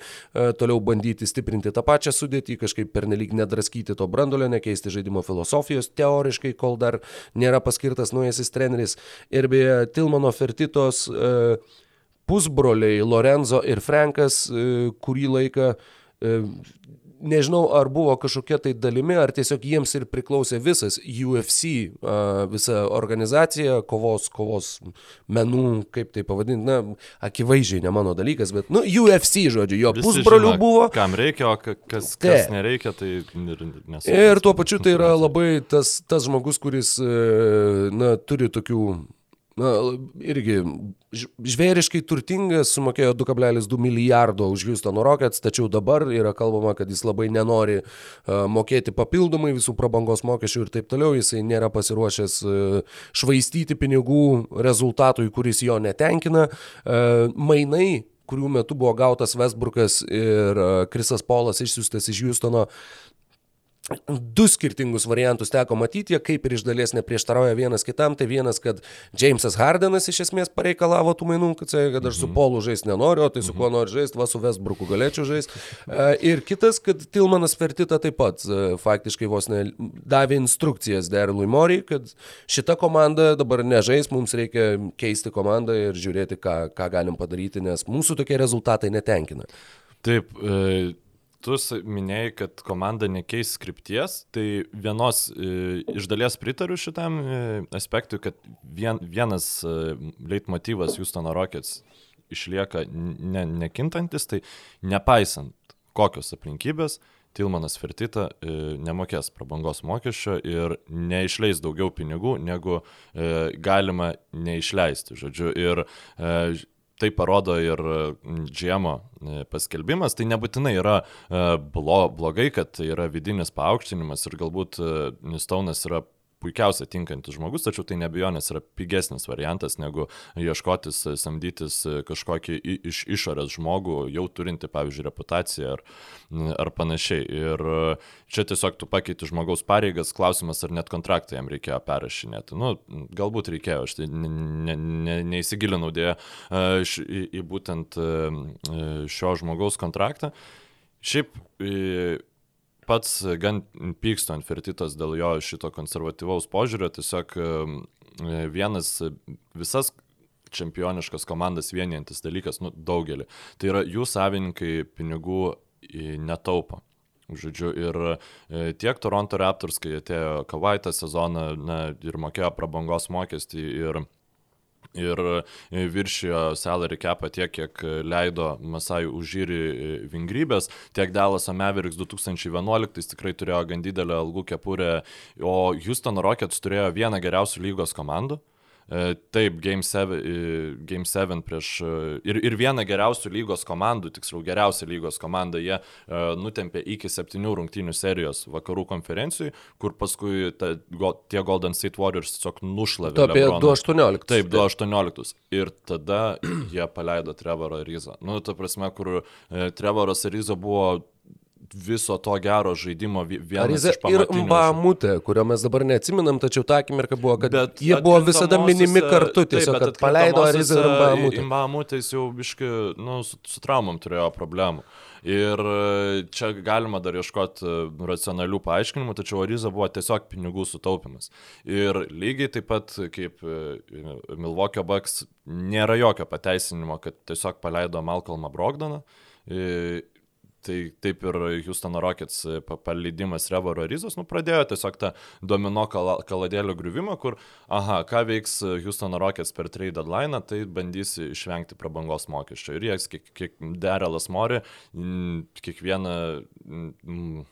toliau bandyti stiprinti tą pačią sudėtį, kažkaip pernelyg nedraskyti to brandolio, nekeisti žaidimo filosofijos teoriškai, kol dar nėra paskirtas naujasis treneris. Ir beje, Tilmano Fertitos e, pusbroliai Lorenzo ir Frankas e, kurį laiką e, nežinau, ar buvo kažkokia tai dalimi, ar tiesiog jiems ir priklausė visas UFC, visa organizacija, kovos, kovos menų, kaip tai pavadinti, na, akivaizdžiai ne mano dalykas, bet, nu, UFC, žodžiu, jo Visi pusbrolių žino, buvo.
Kam reikia, o kas, kas nereikia, tai ir nesu.
Ir tuo pačiu tai yra labai tas, tas žmogus, kuris, na, turi tokių na, irgi žvėriškai turtingas, sumokėjo 2,2 milijardo už Houstono Rockets, tačiau dabar yra kalbama, kad jis labai nenori uh, mokėti papildomai visų prabangos mokesčių ir taip toliau, jisai nėra pasiruošęs uh, švaistyti pinigų rezultatui, kuris jo netenkina. Uh, mainai kurių metu buvo gautas Westbrookas ir Krisas Polas išsiųstas iš Houstono, Du skirtingus variantus teko matyti, jie kaip ir iš dalies neprieštarauja vienas kitam. Tai vienas, kad Jamesas Hardenas iš esmės pareikalavo tų mainų, kad, kad aš su mhm. Polu žaisti nenoriu, o tai su kuo mhm. noriu žaisti, va su Vesbruku galėčiau žaisti. E, ir kitas, kad Tilmanas Fertita taip pat e, faktiškai vos ne davė instrukcijas Derilui Mori, kad šita komanda dabar nežais, mums reikia keisti komandą ir žiūrėti, ką, ką galim padaryti, nes mūsų tokie rezultatai netenkina.
Taip, e tu minėjai, kad komanda nekeis skripties, tai vienos e, iš dalies pritariu šitam e, aspektui, kad vien, vienas e, leitmotyvas Houstono Rockets išlieka ne, nekintantis, tai nepaisant kokios aplinkybės, Tilmanas Fertita nemokės prabangos mokesčio ir neišleis daugiau pinigų, negu galima neišleisti. Žodžiu, ir tai parodo ir Džiemo paskelbimas, tai nebūtinai yra blo, blogai, kad yra vidinis paaukštinimas ir galbūt Staunas yra puikiausiai tinkantis žmogus, tačiau tai nebejonės yra pigesnis variantas negu ieškotis, samdytis kažkokį iš išorės žmogų, jau turinti, pavyzdžiui, reputaciją ar, ar panašiai. Ir čia tiesiog tu pakeiti žmogaus pareigas, klausimas, ar net kontraktą jam reikėjo perrašinėti. Nu, galbūt reikėjo, aš tai ne, ne, neįsigilinau dėja į, į būtent šio žmogaus kontraktą. Šiaip pats gan pykstu ant Fertitos dėl jo šito konservatyvaus požiūrio, tiesiog vienas visas čempioniškas komandas vienijantis dalykas, nu, daugelį. Tai yra jų savininkai pinigų netaupo. Žodžiu, ir e, tiek Toronto Raptors, kai atėjo Kavaitą sezoną, na, ir mokėjo prabangos mokestį, ir ir e, viršijo salary capą tiek, kiek leido Masai užžyri e, vingrybės, tiek Dallas Mavericks 2011 tikrai turėjo gan didelę algų kepurę, o Houston Rockets turėjo vieną geriausių lygos komandų. E, taip, Game 7, e, Game 7 prieš e, ir, ir vieną geriausių lygos komandų, tiksliau geriausią lygos komandą, jie nutempė iki septynių rungtynių serijos vakarų konferencijai, kur paskui ta, go, tie Golden State Warriors tiesiog nušlavė.
Tu apie 2.18.
Taip, 2.18. Ir tada jie paleido Trevorą Ryzą. Nu, ta prasme, kur Trevoras Ryza buvo viso to gero žaidimo vienas iš pamatinių.
Ir Mbamutė, kurio mes dabar neatsiminam, tačiau ta akimirka buvo, kad bet jie buvo visada minimi kartu, tiesiog, taip, kad paleido Ariza ir Mbamutė.
Mbamutė jis jau biški, nu, su, su traumam turėjo problemų. Ir e, čia galima dar ieškoti e, racionalių paaiškinimų, tačiau Ariza buvo tiesiog pinigų sutaupimas. Ir lygiai taip pat kaip e, Milwaukee Bucks nėra jokio pateisinimo, kad tiesiog paleido Malcolmą Brogdoną Tai taip ir Houstono Rockets paleidimas Revoro Rizos, nu, pradėjo tiesiog tą domino kaladėlio griuvimą, kur, aha, ką veiks Houstono Rockets per trade deadline, tai bandys išvengti prabangos mokesčio. Ir jie, kiek, kiek Derelas Mori, kiekvieną... Mm,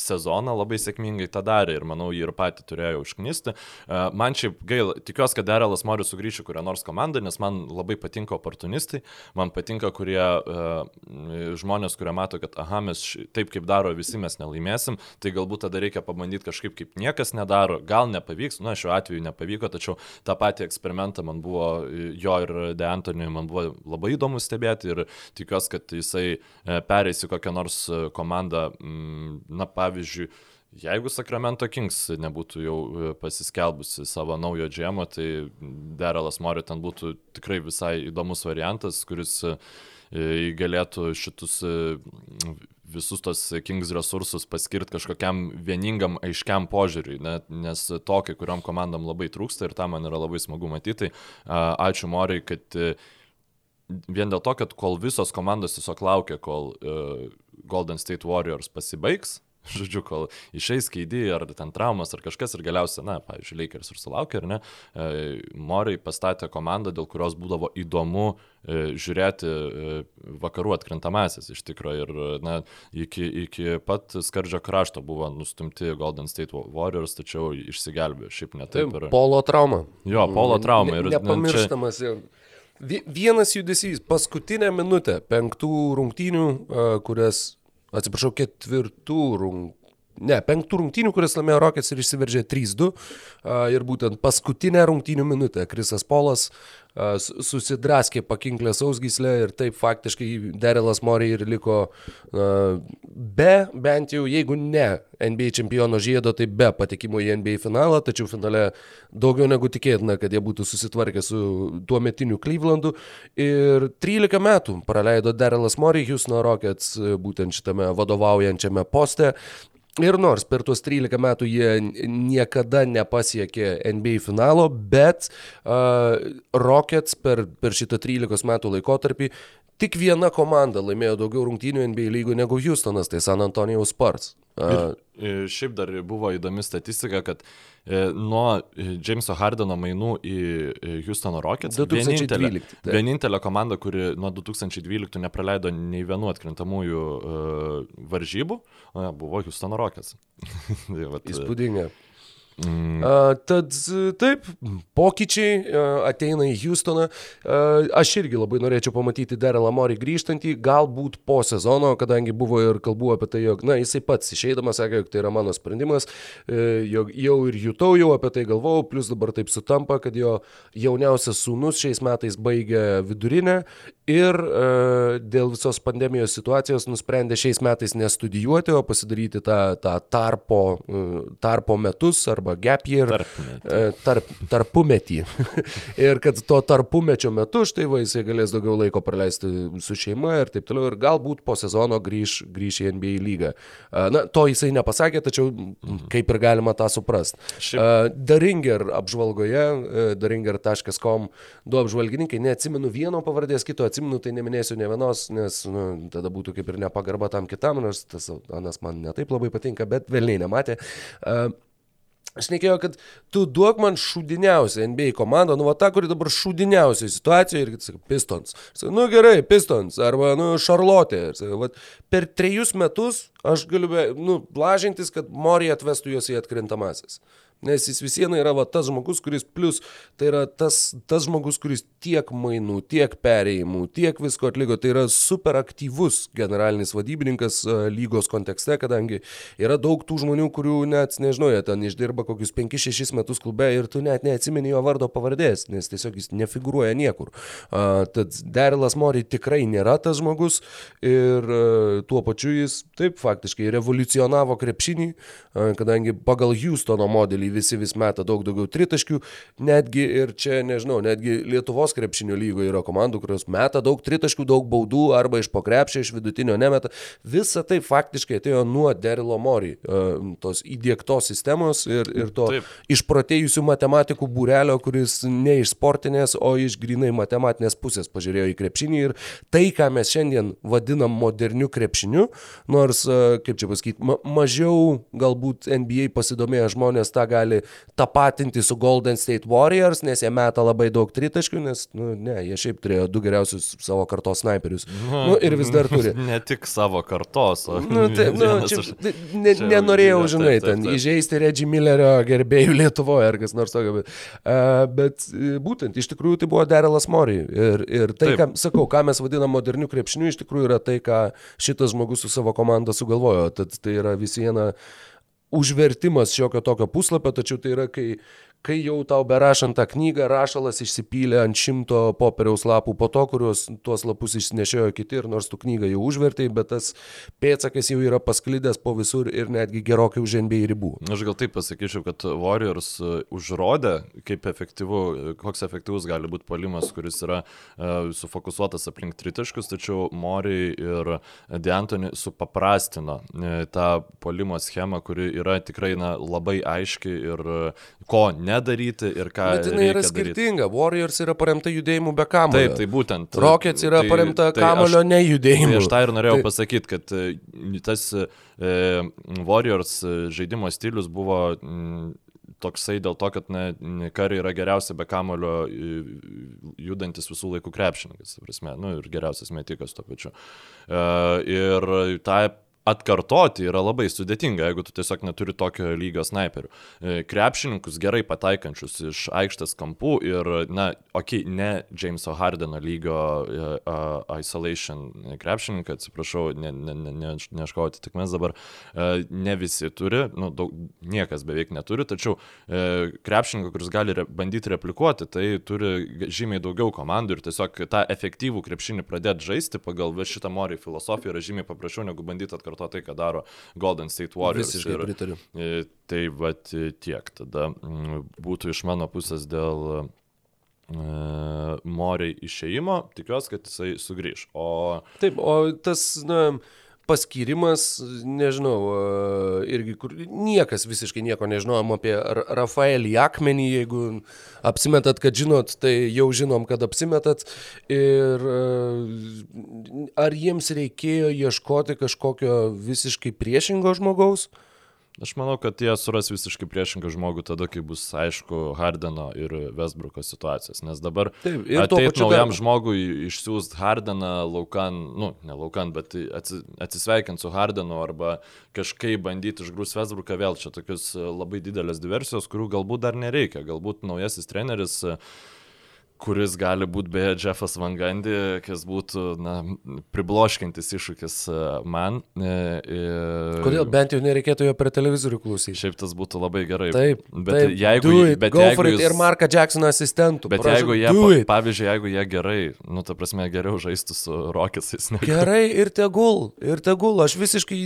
sezoną labai sėkmingai tą darė ir manau jį ir pati turėjo užknisti. E, man šiaip gaila, tikiuosi, kad Derelas nori sugrįžti kurią nors komandą, nes man labai patinka oportunistai, man patinka kurie uh, žmonės, kurie mato, kad aha, mes taip kaip daro visi mes nelaimėsim, tai galbūt tada reikia pabandyti kažkaip kaip niekas nedaro, gal nepavyks, na šiuo atveju nepavyko, tačiau tą patį eksperimentą man buvo, jo ir De Antoniui man buvo labai įdomu stebėti ir tikiuosi, kad jisai e, pereis į kokią nors komandą, na, pavyzdžiui, pavyzdžiui, jeigu Sacramento Kings nebūtų jau e, pasiskelbusi savo naujo džemo, tai Derelas Mori ten būtų tikrai visai įdomus variantas, kuris e, galėtų šitus e, visus tos Kings resursus paskirti kažkokiam vieningam, aiškiam požiūriui, ne, nes to kai kuriam komandam labai trūksta ir tą man yra labai smagu matyti. Ačiū Moriai, kad vien dėl to, kad kol visos komandos tiesiog laukia, kol Golden State Warriors pasibaigs, žodžiu, kol išeis keidį ar ten traumas ar kažkas ir galiausiai, na, pavyzdžiui, Lakers ir sulaukė, ar ne, e, Moriai pastatė komandą, dėl kurios būdavo įdomu e, žiūrėti e, vakarų atkrintamasis iš tikrųjų ir, na, iki, iki pat skardžio krašto buvo nustumti Golden State Warriors, tačiau išsigelbėjo, šiaip ne taip.
Ir... Polo trauma.
Jo, polo trauma.
Ir, Nepamirštamas jau. Vienas judesys, paskutinę minutę penktų rungtynių, kurias atsiprašau, ketvirtų rungtynių. Ne, penktų rungtynių, kurias laimėjo Rockets ir išsiveržė 3-2. Ir būtent paskutinę rungtynių minutę Krisas Polas susidraskė pakinklę sausgyslę ir taip faktiškai Derelas Moriai ir liko be, bent jau jeigu ne NBA čempiono žiedo, tai be patekimo į NBA finalą, tačiau finale daugiau negu tikėtina, kad jie būtų susitvarkę su tuo metiniu Clevelandu. Ir 13 metų praleido Derelas Moriai Houston Rockets būtent šitame vadovaujančiame poste. Ir nors per tuos 13 metų jie niekada nepasiekė NBA finalo, bet uh, Rockets per, per šitą 13 metų laikotarpį tik viena komanda laimėjo daugiau rungtynių NBA lygų negu Houstonas, tai San Antonijaus Spurs.
Ir, ir šiaip dar buvo įdomi statistika, kad e, nuo Jameso Hardeno mainų į Houstono Rockets
2012,
vienintelė, vienintelė komanda, kuri nuo 2012 nepraleido nei vienų atkrintamųjų varžybų, buvo Houstono Rockets. Tai e,
Įspūdinga.
Mm,
tad taip, pokyčiai ateina į Houstoną. Aš irgi labai norėčiau pamatyti Darylą Morį grįžtantį, galbūt po sezono, kadangi buvo ir kalbų apie tai, jog, na, jisai pats išeidamas sakė, jog tai yra mano sprendimas, e, jog jau ir jutau, jau apie tai galvojau, plus dabar taip sutampa, kad jo jauniausias sūnus šiais metais baigė vidurinę ir e, dėl visos pandemijos situacijos nusprendė šiais metais nestudijuoti, o pasidaryti tą, tą tarpo, e, tarpo metus arba gap year.
Tarpmetį.
E, Tarp, tarpumetį. ir kad to tarpumečio metu štai va jisai galės daugiau laiko praleisti su šeima ir taip toliau. Ir galbūt po sezono grįž, grįž į NBA lygą. E, Na, to jisai nepasakė, tačiau kaip ir galima tą suprasti.
Šiaip-
Daringer apžvalgoje, e, daringer.com, du apžvalgininkai, neatsimenu vieno pavardės, kito atsimenu, tai neminėsiu ne vienos, nes nu, tada būtų kaip ir nepagarba tam kitam, nors tas anas man netaip labai patinka, bet velniai nematė. Uh, Aš nekėjau, kad tu duok man šūdiniausią NBA komandą, nu va tą, kuri dabar šūdiniausia situacijoje ir sakai, Pistons. Sakai, nu gerai, Pistons arba, nu. Ir Sakai, vat, per trejus metus aš galiu, be, nu, blažintis, kad Mori atvestų juos į atkrintamasis. Nes jis vis viena yra va, tas žmogus, kuris plus, tai yra tas, tas žmogus, kuris tiek mainų, tiek perėjimų, tiek visko atliko. Tai yra super aktyvus generalinis vadybininkas a, lygos kontekste, kadangi yra daug tų žmonių, kurių net, nežinau, jie ten išdirba kokius 5-6 metus klube ir tu net neatsimeni jo vardo pavardės, nes tiesiog jis nefigūruoja niekur. A, tad Derilas Mori tikrai nėra tas žmogus ir a, tuo pačiu jis taip faktiškai revoliucionavo krepšinį, kadangi pagal Houstono modelį visi vis meta daug daugiau tritaškių, netgi ir čia, nežinau, netgi Lietuvos krepšinio lygoje yra komandų, kurios meta daug tritaškių, daug baudų arba iš pokrepšio, iš vidutinio nemeta. Visa tai faktiškai atėjo nuo Derilo Mori, tos įdėktos sistemos ir, ir to
Taip.
išprotėjusių matematikų būrelio, kuris ne iš sportinės, o iš grinai matematinės pusės pažiūrėjo į krepšinį ir tai, ką mes šiandien vadinam moderniu krepšiniu, nors, a, kaip čia pasakyti, ma mažiau galbūt NBA pasidomėję žmonės tą gali tapatinti su Golden State Warriors, nes jie meta labai daug tritaškių, nes, nu, ne, jie šiaip turėjo du geriausius savo kartos snaiperius. Nu, ir vis dar turi.
Ne tik savo kartos, o
Nu, tai, nu, čia, tai ne,
čia-
nenorėjau,
taip,
žinai,
taip,
ten
taip.
įžeisti Reggie Millerio gerbėjų Lietuvoje ar kas nors tokio, bet, uh, bet e, būtent iš tikrųjų tai buvo Derelas Mori. Ir, ir tai,
Taip.
ką, sakau, ką mes vadinam moderniu krepšiniu, iš tikrųjų yra tai, ką šitas žmogus su savo komanda sugalvojo. Tad tai yra vis viena užvertimas šiokio tokio puslapio, tačiau tai yra, kai, kai jau tau berašant tą knygą, rašalas išsipylė ant šimto popieriaus lapų po to, kuriuos tuos lapus išsinešiojo kiti ir nors tu knygą jau užvertai, bet tas pėtsakas jau yra pasklidęs po visur ir netgi gerokai už NBA ribų.
Aš gal taip pasakyčiau, kad Warriors e, užrodė, kaip efektyvu, koks efektyvus gali būti polimas, kuris yra uh, sufokusuotas aplink tritaškus, tačiau Mori ir Deantoni supaprastino uh, tą polimo schemą, kuri yra tikrai na, labai aiški ir uh, ko nedaryti ir ką.
Bet jinai yra
reikia daryti.
skirtinga. Warriors yra paremta judėjimu be kamulio.
Taip, tai būtent.
Rockets yra
tai-
paremta
tai
kamulio
aš-
nejudėjimu.
Tai aš tą ir norėjau
Tai-
pasakyti, kad e, tas e, Warriors e, žaidimo stilius buvo mm, toksai dėl to, kad na, Kari yra geriausia be kamulio e, judantis visų laikų krepšininkas, prasme, nu, ir geriausias metikas tuo pačiu. E, Ir tą atkartoti yra labai sudėtinga, jeigu tu tiesiog neturi tokio lygio snaiperių. E, Krepšininkus gerai pataikančius iš aikštės kampų ir, na, okay, ne Jameso Hardeno lygio uh, isolation krepšininkai, atsiprašau, ne, ne, ne, ne, neškau atitikmens dabar, uh, ne visi turi, nu, daug, niekas beveik neturi, tačiau uh, krepšininkai, kuris gali re, bandyti replikuoti, tai turi žymiai daugiau komandų ir tiesiog tą efektyvų krepšinį pradėti žaisti pagal šitą morį filosofiją yra žymiai paprasčiau negu bandyti atkartoti tai, ką daro Golden State Warriors.
Visiškai
Ir-
pritariu.
E, Tai vad tiek tada mm, būtų iš mano pusės dėl e, Moriai išėjimo, tikiuosi, kad jisai sugrįž. O
Taip, o tas, na, paskirimas, nežinau, e, irgi kur niekas visiškai nieko nežinojom apie Rafaelį Akmenį, jeigu apsimetat, kad žinot, tai jau žinom, kad apsimetat. Ir e, ar jiems reikėjo ieškoti kažkokio visiškai priešingo žmogaus?
Aš manau, kad jie suras visiškai priešingą žmogų tada, kai bus aišku Hardeno ir Westbrooko situacijos. Nes dabar Taip, ateit naujam dar... žmogui išsiųst Hardeną laukan, nu, ne laukan, bet atsisveikinti su Hardenu arba kažkaip bandyti išgrūs Westbrooką vėl čia tokius labai didelės diversijos, kurių galbūt dar nereikia. Galbūt naujasis treneris uh, kuris gali būti beje Jeffas Vangandi, kas būtų na, pribloškintis iššūkis e, man. Ir...
E, Kodėl bent jau nereikėtų jo per televizorių klausyti?
Šiaip tas būtų labai gerai.
Taip,
bet
taip,
jeigu,
it, bet jeigu jūs... ir Marką Jacksoną asistentų.
Bet prašau, jeigu jie, pa, pavyzdžiui, jeigu jie gerai, nu, ta prasme, geriau žaistų su Rocketsais.
Ne? Gerai ir tegul, ir tegul, aš visiškai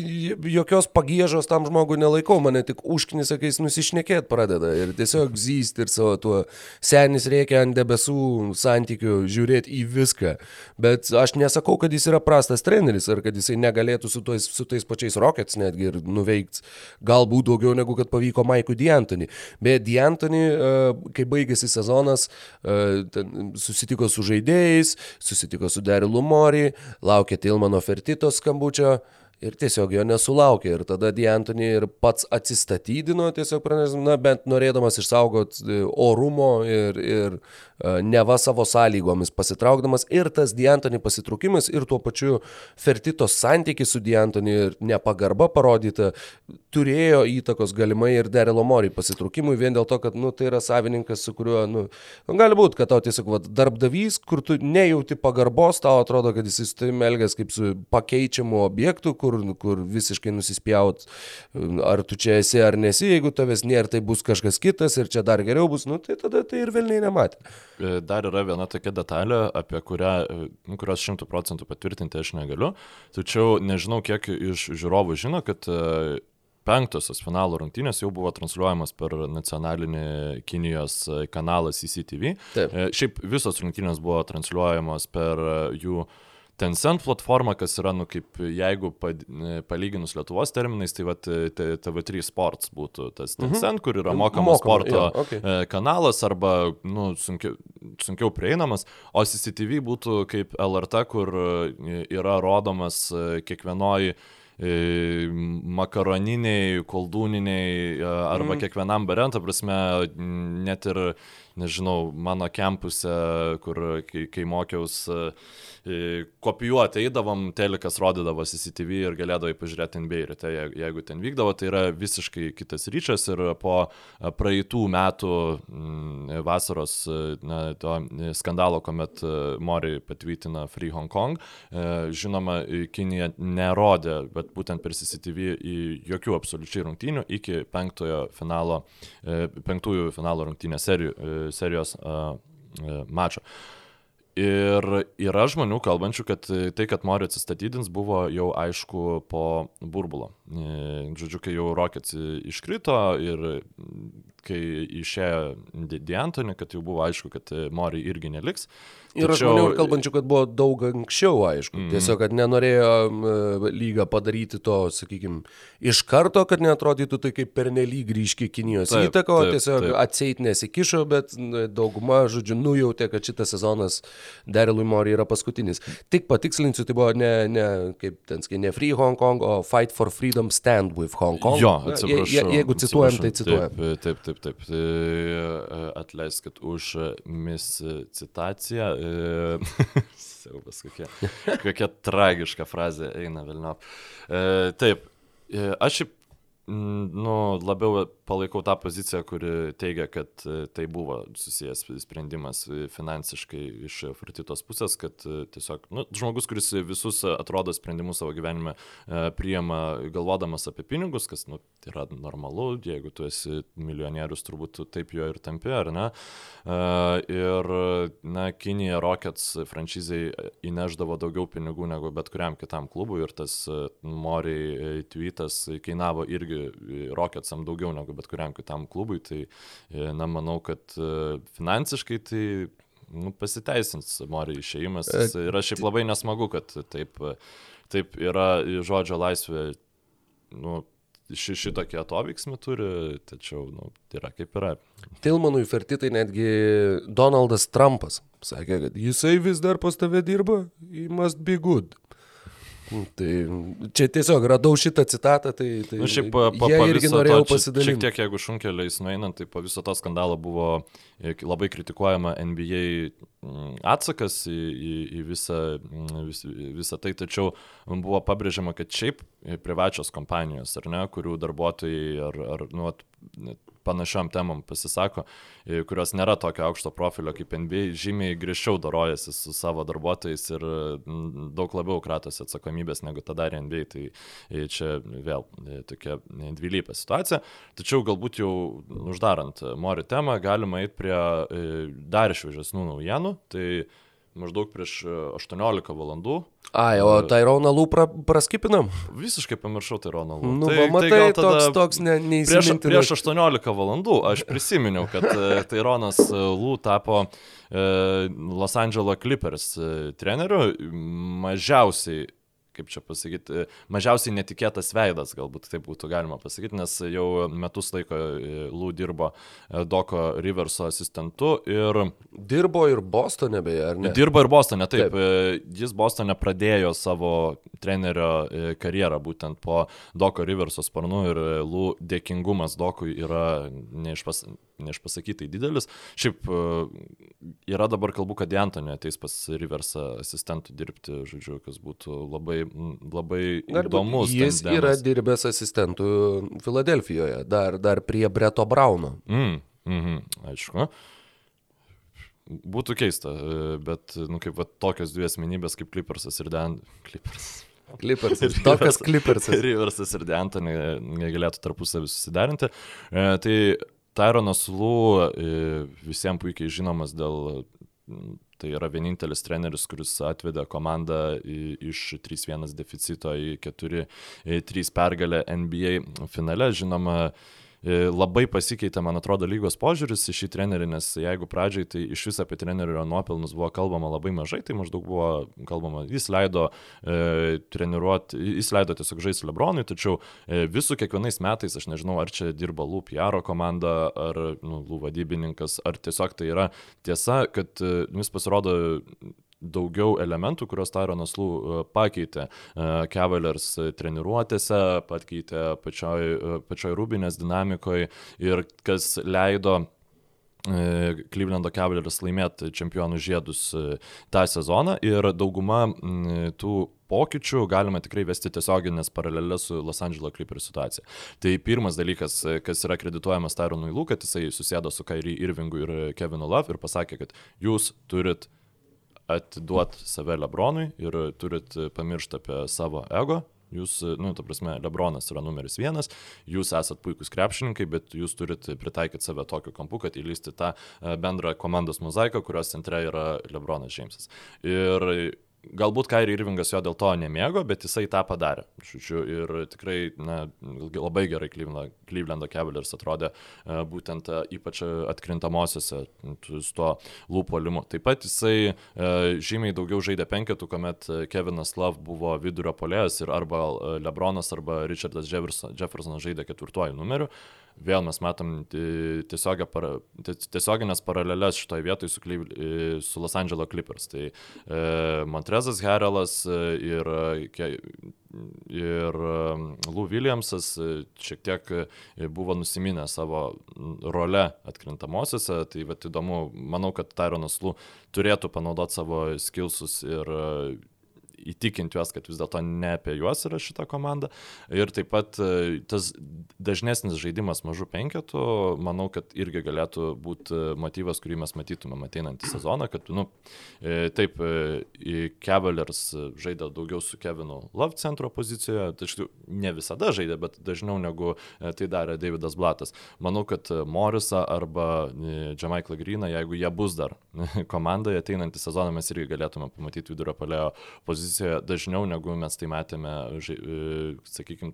jokios pagėžos tam žmogui nelaikau, mane tik užknis, sakais, nusišnekėt pradeda ir tiesiog zyst ir savo tuo senis reikia ant debesų santykių žiūrėti į viską. Bet aš nesakau, kad jis yra prastas treneris ar kad jisai negalėtų su, tais, su tais pačiais Rockets netgi ir nuveikti galbūt daugiau negu kad pavyko Maikui D'Antoni. Bet D'Antoni, e, kai baigėsi sezonas, e, susitiko su žaidėjais, susitiko su Derilu Mori, laukė Tilmano Fertito skambučio ir tiesiog jo nesulaukė. Ir tada D'Antoni ir pats atsistatydino, tiesiog pranešė, na, bent norėdamas išsaugoti e, orumo ir, ir neva savo sąlygomis pasitraukdamas ir tas Diantoni pasitraukimas ir tuo pačiu Fertitos santykis su Diantoni ir nepagarba parodyta turėjo įtakos galimai ir Derelo Mori pasitraukimui vien dėl to, kad nu, tai yra savininkas, su kuriuo, nu, nu gali būti, kad tau tiesiog va, darbdavys, kur tu nejauti pagarbos, tau atrodo, kad jis su tavimi elgės kaip su pakeičiamu objektu, kur, kur visiškai nusispjaut, ar tu čia esi ar nesi, jeigu tavęs nėra, tai bus kažkas kitas ir čia dar geriau bus, nu, tai tada tai ir vėlniai nematė.
E, dar yra viena tokia detalė, apie kurią, e, nu, kurios šimtų procentų patvirtinti aš negaliu, tačiau nežinau, kiek iš žiūrovų žino, kad e, penktosios finalo rungtynės jau buvo transliuojamas per nacionalinį Kinijos kanalą CCTV. Taip. Šiaip visos rungtynės buvo transliuojamos per jų uh, Tencent platforma, kas yra, nu, kaip jeigu palyginus Lietuvos terminais, tai vat, TV3 Sports būtų tas mhm. Tencent, mhm. kur yra mokamas Mokama, sporto ja, okay. E, kanalas arba, nu, sunkiau, sunkiau prieinamas, o CCTV būtų kaip LRT, kur e, yra rodomas e, kiekvienoje makaroniniai, koldūniniai arba mm. kiekvienam barentą, prasme, net ir, nežinau, mano kempuse, kur kai, kai mokiausi kopijuoti eidavom, telikas rodydavo CCTV ir galėdavai pažiūrėti NBA ir tai jeigu ten vykdavo, tai yra visiškai kitas ryčias ir po praeitų metų mm, vasaros na, to skandalo, kuomet Mori patvirtina Free Hong Kong, e, žinoma, Kinija nerodė, bet būtent per CCTV jokių absoliučiai rungtynių iki penktojo finalo, e, penktųjų finalo rungtynės serijų, e, serijos mačo. Ir yra žmonių kalbančių, kad tai, kad Mori atsistatydins, buvo jau aišku po burbulo. E, žodžiu, kai jau Rockets iškrito ir kai išėjo D'Antoni, kad jau buvo aišku, kad Mori irgi neliks,
Ir aš maniau, kalbančių, kad buvo daug anksčiau, aišku. Mm. Tiesiog, kad nenorėjo uh, lyga padaryti to, sakykime, iš karto, kad neatrodytų tai kaip pernelyg ryški Kinijos taip, įtaka, o taip, tiesiog taip. atseit nesikišo, bet dauguma, žodžiu, nujautė, kad šitas sezonas Darylui Mori yra paskutinis. Tik patikslinsiu, tai buvo ne, ne kaip ten ne Free Hong Kong, o Fight for Freedom Stand with Hong Kong.
Jo, atsiprašau. Je,
je, jeigu cituojam, tai cituojam.
Taip, taip, taip. taip. Tai, atleiskit už miscitaciją Siaubas, kokia, kokia tragiška frazė eina Vilniop. E, taip, e, aš šiaip nu, labiau palaikau tą poziciją, kuri teigia, kad e, tai buvo susijęs sprendimas finansiškai iš Fratitos pusės, kad e, tiesiog nu, žmogus, kuris visus atrodo sprendimus savo gyvenime e, priema galvodamas apie pinigus, kas nu, yra normalu, jeigu tu esi milijonierius, turbūt taip jo ir tampi, ar ne? Ir, na, Kinija Rockets franšizai įneždavo daugiau pinigų negu bet kuriam kitam klubui ir tas Moriai tweetas kainavo irgi Rocketsam daugiau negu bet kuriam kitam klubui, tai, e, na, manau, kad e, finansiškai tai nu, pasiteisins Mori išėjimas. Ir aš šiaip labai nesmagu, kad taip, taip yra žodžio laisvė. Nu, ši, šitokį atoveiksmį turi, tačiau, nu, yra kaip yra.
Tilmanui Fertitai netgi Donaldas Trumpas sakė, kad jisai vis dar pas tave dirba, he must be good. Tai čia tiesiog radau šitą citatą, tai, tai
nu, šiaip, pa, pa,
irgi norėjau pasidalinti.
Šiek tiek, jeigu šunkeliais nueinant, tai po viso to skandalo buvo e, labai kritikuojama NBA atsakas į, į, į visą, vis, visą tai, tačiau buvo pabrėžiama, kad šiaip privačios kompanijos, ar ne, kurių darbuotojai ar, ar nu, panašiom temam pasisako, e, kurios nėra tokio aukšto profilio kaip NBA, žymiai griežčiau darojasi su savo darbuotojais ir daug labiau kratosi atsakomybės negu tą darė NBA. Tai e, čia vėl e, tokia dvilypė situacija. Tačiau galbūt jau uždarant Mori temą, galima eiti prie dar šviežesnių naujienų. Tai maždaug prieš 18 valandų
Ai, o Tyroną Lū pra, praskipinam?
Visiškai pamiršau Tyroną Lū.
Nu, tai, matai, tai toks, toks ne,
neįsimintinas. Prieš, prieš 18 valandų aš prisiminiau, kad e, Tyronas e, Lū tapo e, Los Angeles Clippers e, treneriu. Mažiausiai kaip čia pasakyti, mažiausiai netikėtas veidas, galbūt taip būtų galima pasakyti, nes jau metus laiko e, Lū dirbo e, Doko Riverso asistentu ir...
Dirbo ir Bostone beje, ar ne?
Dirbo ir Bostone, taip. taip. E, jis Bostone pradėjo savo trenerio karjerą būtent po Doko Riverso sparnu ir Lū dėkingumas Dokui yra neišpas neišpasakytai didelis. Šiaip yra dabar kalbų, kad Antonio ateis pas Riversą asistentų dirbti, žodžiu, kas būtų labai labai įdomus.
Jis tendemas. yra dirbęs asistentų Filadelfijoje, dar, dar prie Breto Brauno.
Mm, mm -hmm, aišku. Būtų keista, bet, nu, kaip va, tokios dvi asmenybės kaip Clippersas ir Dan. Clippers.
Clippersas. Tokias Clippersas.
Riversas ir Deantonį negalėtų tarpusavį susiderinti. E, tai Tyronas Lū e, visiems puikiai žinomas dėl Tai yra vienintelis treneris, kuris atvedė komandą iš 3-1 deficito į 4-3 pergalę NBA finale. Žinoma, labai pasikeitė, man atrodo, lygos požiūris į šį trenerį, nes jeigu pradžiai tai iš vis apie trenerio nuopelnus buvo kalbama labai mažai, tai maždaug buvo kalbama, jis leido e, treniruoti, jis leido tiesiog žaisti Lebronui, tačiau e, visų kiekvienais metais, aš nežinau, ar čia dirba Lū PR komanda, ar nu, Lū vadybininkas, ar tiesiog tai yra tiesa, kad e, jis pasirodo daugiau elementų, kuriuos Tyronas Lū e, pakeitė e, Cavaliers treniruotėse, pakeitė pačioj, e, pačioj rūbinės dinamikoje ir kas leido Clevelando Cavaliers laimėti čempionų žiedus tą sezoną ir dauguma tų pokyčių galima tikrai vesti tiesioginės paralelės su Los Angeles Clippers situacija. Tai pirmas dalykas, kas yra kredituojamas Tyronui Lū, kad jisai susėdo su Kairi Irvingu ir Kevinu Love ir pasakė, kad jūs turit atiduot save Lebronui ir turit pamiršti apie savo ego. Jūs, nu, ta prasme, Lebronas yra numeris vienas, jūs esat puikūs krepšininkai, bet jūs turit pritaikyti save tokiu kampu, kad įlysti tą e, bendrą komandos mozaiką, kurios centre yra Lebronas Džeimsas. Ir Galbūt Kairi Irvingas jo dėl to nemėgo, bet jisai tą padarė. Žodžiu, ir tikrai na, labai gerai Clevelando Cavaliers atrodė e, būtent e, ypač atkrintamosiose su tuo lūpolimu. Taip pat jisai e, žymiai daugiau žaidė penketų, kuomet Kevinas Love buvo vidurio polėjas ir arba Lebronas arba Richardas Jeffersonas žaidė ketvirtuoju numeriu vėl mes matom tiesioginės paralelės šitoje vietoje su, su Los Angeles Clippers. Tai e, Montrezas Herelas e, ir, e, ir Lou Williamsas šiek tiek buvo nusiminę savo rolę atkrintamosiose. Tai bet įdomu, manau, kad Tyronas Lou turėtų panaudoti savo skilsus ir įtikinti juos, kad vis dėlto ne apie juos yra šita komanda. Ir taip pat e, tas dažnesnis žaidimas mažų penketų, manau, kad irgi galėtų būti motyvas, kurį mes matytumėm ateinantį sezoną, kad, nu, e, taip, e, Cavaliers žaidė daugiau su Kevinu Love centro pozicijoje, tačiau ne visada žaidė, bet dažniau negu tai darė Davidas Blatas. Manau, kad Morisą arba Jamaiklą Greeną, jeigu jie bus dar komandoje ateinantį sezoną, mes irgi galėtume pamatyti vidurio palėjo poziciją pozicijoje dažniau negu mes tai matėme, sakykime,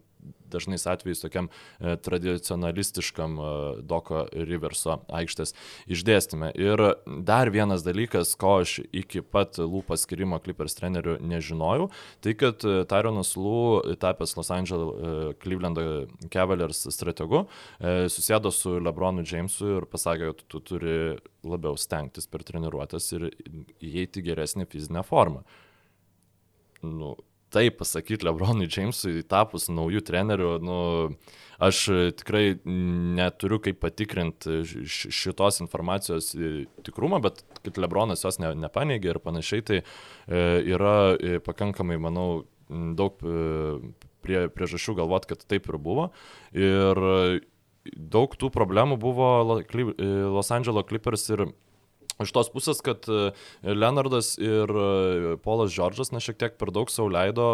dažnais atvejais tokiam e, tradicionalistiškam e, Doko Riverso aikštės išdėstymė. Ir dar vienas dalykas, ko aš iki pat lūpų skirimo Clippers trenerių nežinojau, tai kad e, Tyronas Lū, tapęs Los Angeles Clevelando Cavaliers strategu, susėdo su Lebronu Jamesu ir pasakė, kad tu turi labiau stengtis per treniruotės ir įeiti geresnį fizinę formą. Nu, taip pasakyti Lebronui Jamesui tapus naujų trenerių, nu, aš tikrai neturiu kaip patikrinti šitos informacijos tikrumą, bet kad Lebronas jos ne, nepaneigė ir panašiai, tai e, yra e, pakankamai, manau, daug e, prie, priežasčių galvoti, kad taip ir buvo. Ir daug tų problemų buvo Los Angeles Clippers ir Iš tos pusės, kad e, Leonardas ir e, Polas Džordžas, na, šiek tiek per daug savo leido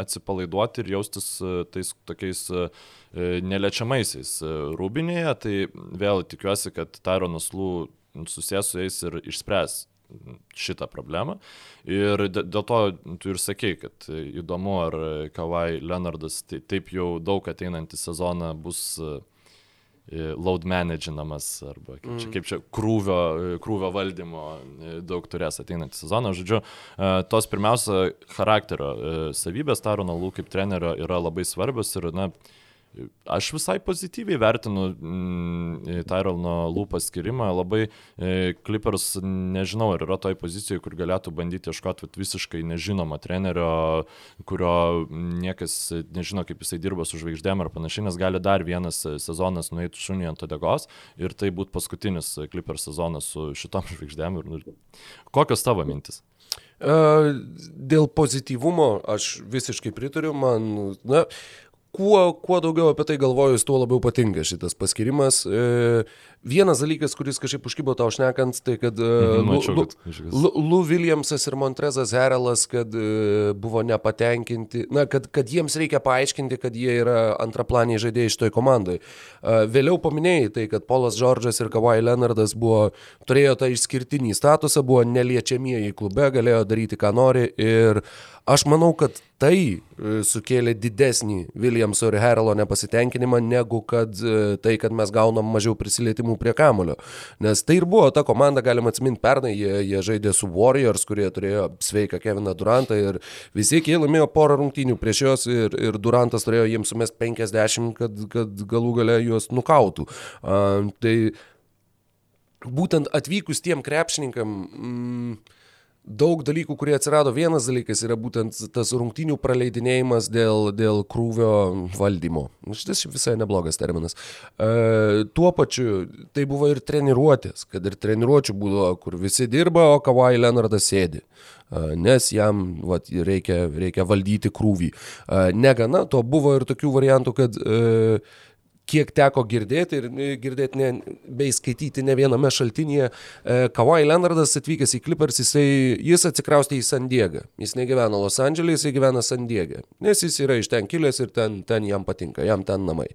atsipalaiduoti ir jaustis e, tais tokiais neliečiamaisiais rūbinėje, tai vėl tikiuosi, kad Tyronas Lū susės su jais ir išspręs šitą problemą. Ir dėl to tu ir sakei, kad įdomu, ar Kawai Leonardas taip jau daug ateinantį sezoną bus load managinamas arba kaip čia, mm. kaip čia krūvio, krūvio valdymo daug turės ateinantį sezoną. Žodžiu, tos pirmiausia charakterio savybės Tarono Lū kaip trenerio yra labai svarbios ir, na, Aš visai pozityviai vertinu mm, Tyrelno lūpą skirimą. Labai e, Clippers, nežinau, ar yra toj pozicijoje, kur galėtų bandyti ieškoti visiškai nežinomo trenerio, kurio niekas nežino, kaip jisai dirba su žvaigždėm ar panašiai, nes gali dar vienas sezonas nueiti šunį ant odegos ir tai būtų paskutinis Clippers sezonas su šitom žvaigždėm. Nu, kokios tavo mintis?
Dėl pozityvumo aš visiškai pritariu, man, na, kuo, kuo daugiau apie tai galvojus, tuo labiau patinka šitas paskirimas. E, vienas dalykas, kuris kažkaip užkybo tau šnekant, tai kad e, mhm, Lou Williamsas ir Montrezas Herelas, kad e, buvo nepatenkinti, na, kad, kad jiems reikia paaiškinti, kad jie yra antraplaniai žaidėjai šitoj komandai. E, vėliau paminėjai tai, kad Polas Džordžas ir Kawhi Leonardas buvo, turėjo tą išskirtinį statusą, buvo neliečiamieji klube, galėjo daryti, ką nori ir Aš manau, kad tai sukėlė didesnį Williamso ir Heralo nepasitenkinimą, negu kad tai, kad mes gaunam mažiau prisilietimų prie kamulio. Nes tai ir buvo ta komanda, galima atsiminti, pernai jie, jie žaidė su Warriors, kurie turėjo sveiką Keviną Durantą ir visi jie laimėjo porą rungtynių prieš juos ir, ir Durantas turėjo jiems sumest 50, kad, kad galų gale juos nukautų. Uh, tai būtent atvykus tiem krepšininkam... Mm, daug dalykų, kurie atsirado. Vienas dalykas yra būtent tas rungtinių praleidinėjimas dėl, dėl krūvio valdymo. Šitas visai neblogas terminas. E, tuo pačiu tai buvo ir treniruotės, kad ir treniruočių būdavo, kur visi dirba, o Kawai Leonardas sėdi. E, nes jam vat, reikia, reikia valdyti krūvį. E, negana, to buvo ir tokių variantų, kad e, kiek teko girdėti ir e, girdėti, ne, bei skaityti ne viename šaltinėje, e, Kawhi Leonardas atvykęs į Clippers, jisai, jis atsikraustė į San Diegą. Jis negyvena Los Andželė, jisai gyvena San Diegą. Nes jis yra iš ten kilęs ir ten, ten jam patinka, jam ten namai.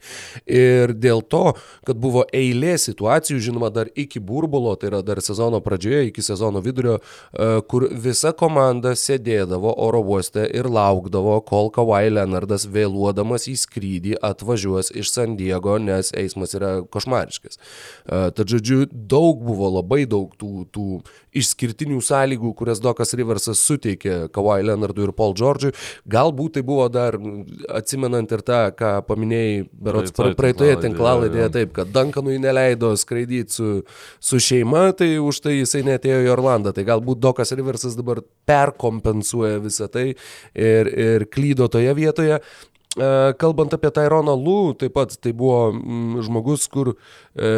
Ir dėl to, kad buvo eilė situacijų, žinoma, dar iki burbulo, tai yra dar sezono pradžioje, iki sezono vidurio, e, kur visa komanda sėdėdavo oro uoste ir laukdavo, kol Kawhi Leonardas vėluodamas į skrydį atvažiuos iš San Diego bėgo, nes eismas yra košmariškas. E, tad žodžiu, daug buvo, labai daug tų, tų išskirtinių sąlygų, kurias Dokas Riversas suteikė Kawhi Leonardui ir Paul George'ui. Galbūt tai buvo dar, atsimenant ir tą, ką paminėjai, berots praeitoje tinklalaidėje, taip, kad Duncanui neleido skraidyti su, su šeima, tai už tai jisai netėjo į Orlandą. Tai galbūt Dokas Riversas dabar perkompensuoja visą tai ir, ir klydo toje vietoje. E, kalbant apie Tyroną Lū, taip pat tai buvo mm, žmogus, kur e,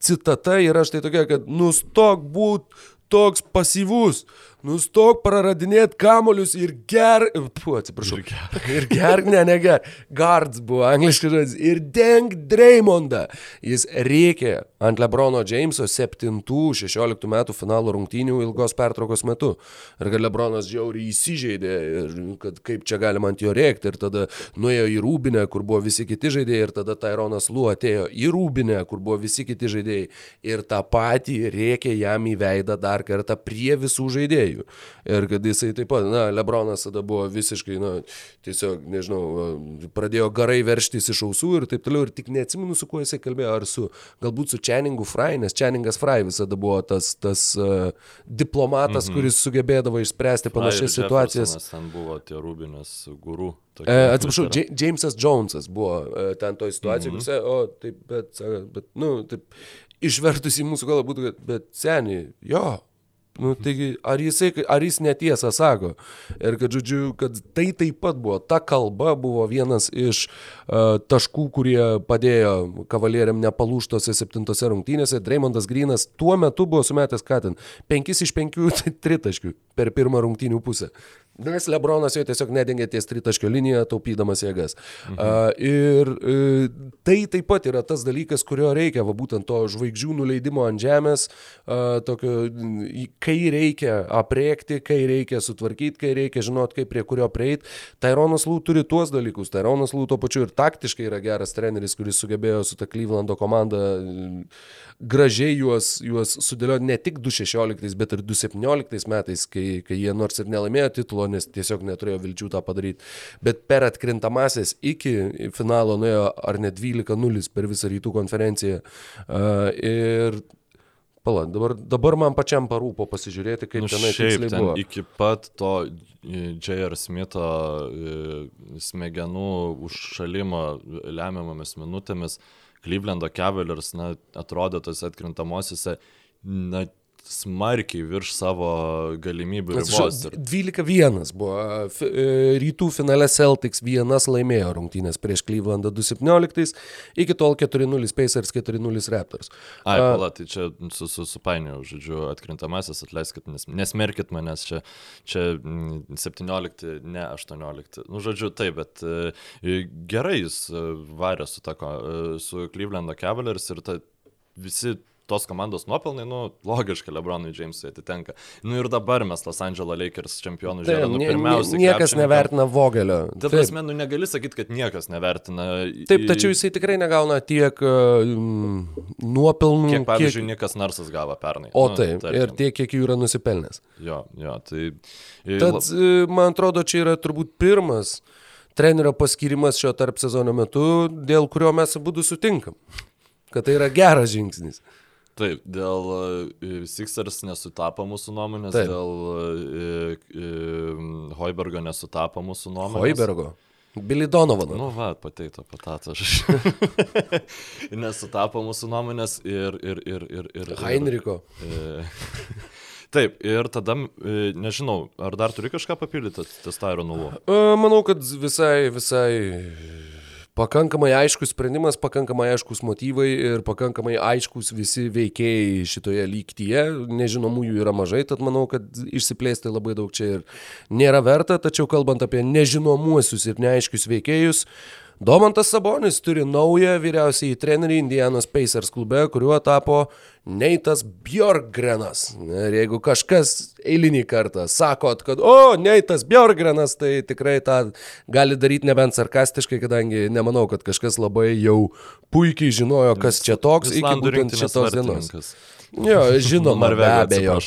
citata yra štai tokia, kad nustok būti toks pasyvus, Nustok praradinėti kamolius ir ger... Puh, atsiprašau. Ir ger. ir ger, ne, ne ger. Guards buvo angliškas žodis. Ir deng Dreymondą. Jis rėkė ant Lebrono Jameso 7-16 metų finalo rungtynių ilgos pertraukos metu. Ir kad Lebronas žiauriai įsižeidė ir kad kaip čia galima ant jo rėkti. Ir tada nuėjo į Rūbinę, kur buvo visi kiti žaidėjai. Ir tada Tyronas Lu atėjo į Rūbinę, kur buvo visi kiti žaidėjai. Ir tą patį rėkė jam į veidą dar dar kartą prie visų žaidėjų. Ir kad jisai taip pat, na, Lebronas tada buvo visiškai, na, tiesiog, nežinau, pradėjo garai verštis iš ausų ir taip toliau. Ir tik neatsimenu, su kuo jisai kalbėjo, ar su, galbūt su Čeningu Fry, nes Čeningas Fry visada buvo tas, tas uh, diplomatas, -hmm. kuris sugebėdavo išspręsti panašias situacijas.
Ten buvo tie rūbinės gurų.
E, atsiprašau, Jamesas Jonesas buvo e, ten toj situacijoje, mm -hmm. o taip, bet, bet, nu, taip, išvertus į mūsų kalbą būtų, bet seniai, jo, Nu, taigi, ar, jisai, ar jis netiesą sako? Ir kad, žodžiu, kad tai taip pat buvo, ta kalba buvo vienas iš uh, taškų, kurie padėjo kavalieriam nepalūštose septintose rungtynėse. Dreymondas Grinas tuo metu buvo sumetęs, ten, penkis iš penkių tritaškių per pirmą rungtynių pusę. Nes Lebronas jo tiesiog nedengė ties tritaškio liniją, taupydamas jėgas. Mhm. Uh, ir uh, tai taip pat yra tas dalykas, kurio reikia, va būtent to žvaigždžių nuleidimo ant žemės, uh, tokio, kai reikia apriekti, kai reikia sutvarkyti, kai reikia žinot, kaip prie kurio prieiti. Tyronas Lū turi tuos dalykus. Tyronas Lū tuo pačiu ir taktiškai yra geras treneris, kuris sugebėjo su ta Klyvlando komanda gražiai juos, juos sudėlioti ne tik 2016, bet ir 2017 metais, kai, kai jie nors ir nelaimėjo titulo, nes tiesiog neturėjo vilčių tą padaryti, bet per atkrintamasis iki finalo nuėjo ar net 12-0 per visą rytų konferenciją. Uh, ir Pala, dabar, dabar man pačiam parūpo pasižiūrėti, kaip nu, tenai
šiaip
ten buvo.
Iki pat to J.R. Smitho smegenų užšalimo lemiamomis minutėmis Clevelando Cavaliers, na, atrodė tos atkrintamosiose, na, smarkiai virš savo galimybių ribos.
12-1 buvo. E, rytų finale Celtics vienas laimėjo rungtynės prieš Clevelandą 2-17, iki tol 4-0 Pacers, 4-0 Raptors.
Ai, pala, tai čia su, su, supainiau, žodžiu, atkrintamasis, atleiskit, nes, nesmerkit manęs, čia, čia 17, ne 18. Nu, žodžiu, taip, bet e, gerai jis e, varė su, ta, su Clevelando Cavaliers ir ta, visi tos komandos nuopelnai, nu, logiškai Lebronui Jamesui atitenka. Nu ir dabar mes Los Angeles Lakers čempionų žiūrėjome. Nu,
pirmiausia, niekas nevertina Vogelio.
Ta prasme, nu negali sakyti, kad niekas nevertina.
Taip, tačiau jisai tikrai negauna tiek um, nuopelnų.
Kiek, pavyzdžiui, kiek... Nikas Narsas gavo pernai.
O nu, taip, tarkim. ir tiek, kiek jų yra nusipelnęs.
Jo, jo, tai...
Tad, e, man atrodo, čia yra turbūt pirmas trenerio paskirimas šio tarp sezono metu, dėl kurio mes abu sutinkam, kad tai yra geras žingsnis.
Taip, dėl uh, Sixers nesutapo mūsų nuomonės, Taip. dėl uh, uh, Hoibergo nesutapo mūsų nuomonės.
Hoibergo. Billy Donovan.
Nu, va, pateito patatas. nesutapo mūsų nuomonės ir... ir, ir, ir, ir
Heinricho.
Ir, Taip, ir tada, nežinau, ar dar turi kažką papildyti, tas Tyro nulo?
Manau, kad visai, visai pakankamai aiškus sprendimas, pakankamai aiškus motyvai ir pakankamai aiškus visi veikėjai šitoje lygtyje. Nežinomųjų yra mažai, tad manau, kad išsiplėsti labai daug čia ir nėra verta, tačiau kalbant apie nežinomuosius ir neaiškius veikėjus, Domantas Sabonis turi naują vyriausiai trenerį Indianos Pacers klube, kuriuo tapo Neitas Bjorgrenas. Ir jeigu kažkas eilinį kartą sakot, kad o, Neitas Bjorgrenas, tai tikrai tą gali daryti nebent sarkastiškai, kadangi nemanau, kad kažkas labai jau puikiai žinojo, kas čia toks iki būtent šitos dienos. Jo, žinoma, be abejo.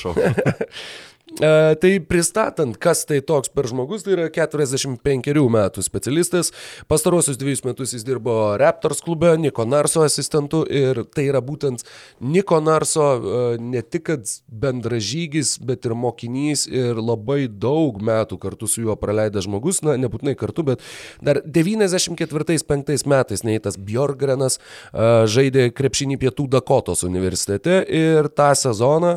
E, tai pristatant, kas tai toks per žmogus, tai yra 45 metų specialistas. Pastarosius dviejus metus jis dirbo Raptors klube, Niko Narso asistentu ir tai yra būtent Niko Narso e, ne tik bendražygis, bet ir mokinys ir labai daug metų kartu su juo praleidęs žmogus, na, nebūtinai kartu, bet dar 94-5 metais Neitas Bjorgrenas e, žaidė krepšinį Pietų Dakotos universitete ir tą sezoną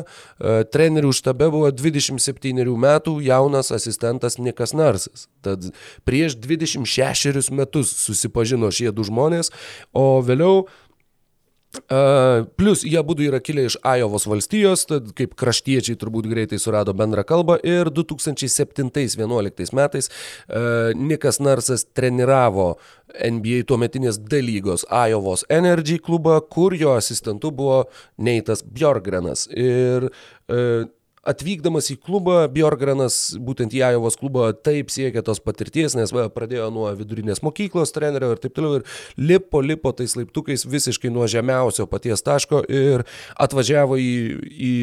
trenerių štabe buvo 20 27 metų jaunas asistentas Nikas Narsas. Tad prieš 26 metus susipažino šie du žmonės, o vėliau Uh, plus jie būtų yra kilę iš Ajovos valstijos, tad kaip kraštiečiai turbūt greitai surado bendrą kalbą ir 2007-2011 metais uh, Nikas Narsas treniravo NBA tuometinės D lygos Ajovos Energy klubą, kur jo asistentu buvo Neitas Bjorgrenas. Ir uh, atvykdamas į klubą, Bjorgranas būtent į Ajovos klubą taip siekė tos patirties, nes va, pradėjo nuo vidurinės mokyklos trenerio ir taip toliau ir lipo, lipo tais laiptukais visiškai nuo žemiausio paties taško ir atvažiavo į, į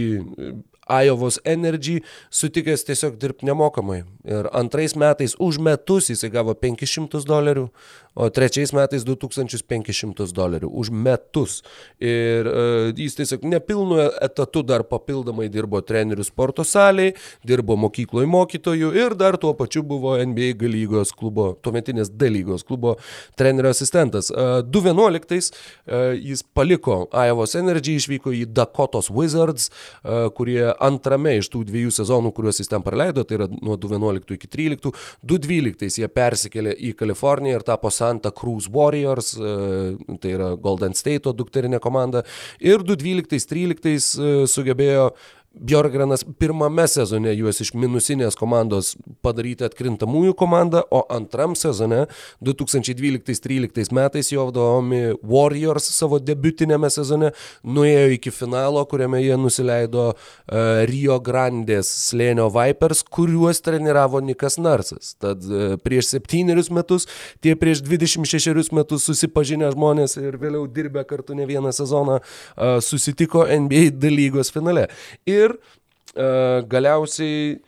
Iovos Energy, sutikęs tiesiog dirbti nemokamai. Ir antrais metais už metus jisai gavo 500 dolerių, o trečiais metais 2500 dolerių už metus. Ir uh, jis tiesiog nepilnu etatu dar papildomai dirbo trenerių sporto salėje, dirbo mokykloje mokytojų ir dar tuo pačiu buvo NBA G lygos klubo, tuometinės D lygos klubo trenerio asistentas. Uh, 2011 uh, jis paliko Iovos Energy, išvyko į Dakotos Wizards, uh, kurie antrame iš tų dviejų sezonų, kuriuos jis ten praleido, tai yra nuo 2011 iki 2013, 2012 jie persikėlė į Kaliforniją ir tapo Santa Cruz Warriors, e, tai yra Golden State dukterinė komanda. Ir 2012-2013 e, sugebėjo Bjorgrenas pirmame sezone juos iš minusinės komandos padaryti atkrintamųjų komandą, o antram sezone 2012-2013 metais jo vadovomi Warriors savo debutinėme sezone nuėjo iki finalo, kuriame jie nusileido uh, Rio Grandės slėnio Vipers, kuriuos treniravo Nikas Narsas. Tad uh, prieš septynerius metus, tie prieš 26 metus susipažinę žmonės ir vėliau dirbę kartu ne vieną sezoną uh, susitiko NBA lygos finale. Ir ir uh, galiausiai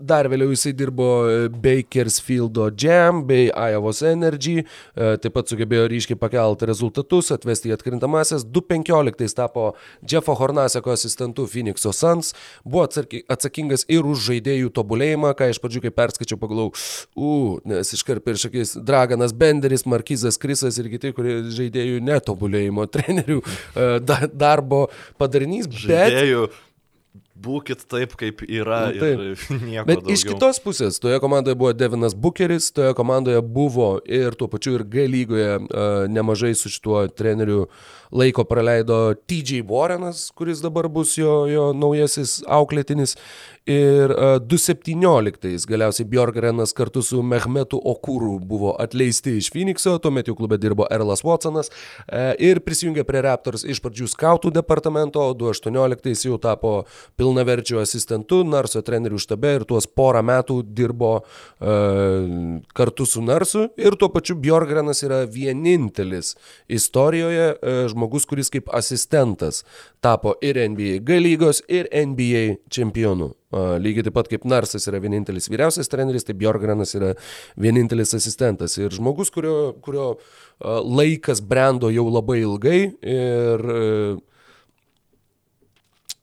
Dar vėliau jisai dirbo e, Bakersfieldo Jam bei Iovos Energy, e, taip pat sugebėjo ryškiai pakelti rezultatus, atvesti į atkrintamasis. 2015 tapo Jeffo Hornaseko asistentu Phoenix'o Suns, buvo atsakingas ir už žaidėjų tobulėjimą, ką iš pradžių kai perskaičiau pagalau, u, nes iškart prieš akis Draganas Benderis, Markizas Krisas ir kiti, kurie žaidėjų netobulėjimo trenerių darbo padarinys.
Žaidėjų. Būkit taip, kaip yra. Nu, taip.
Bet daugiau. iš kitos pusės, toje komandoje buvo Devinas Bucheris, toje komandoje buvo ir tuo pačiu ir G lygoje uh, nemažai su šituo treneriu laiko praleido TJ Warrenas, kuris dabar bus jo, jo naujasis auklėtinis. Ir uh, 2017 galiausiai Bjorgrenas kartu su Mehmetu Okūru buvo atleisti iš Phoenixo, tuomet jau klube dirbo Erlas Watsonas uh, ir prisijungė prie Raptors iš pradžių skautų departamento, o 2018 jau tapo pilnaverčiu asistentu Narso trenerių štabe ir tuos porą metų dirbo uh, kartu su Narsu ir tuo pačiu Bjorgrenas yra vienintelis istorijoje uh, žmogus, kuris kaip asistentas tapo ir NBA G lygos, ir NBA čempionu. Lygiai taip pat kaip Narsas yra vienintelis vyriausias treneris, tai Bjorgranas yra vienintelis asistentas. Ir žmogus, kurio, kurio laikas brendo jau labai ilgai ir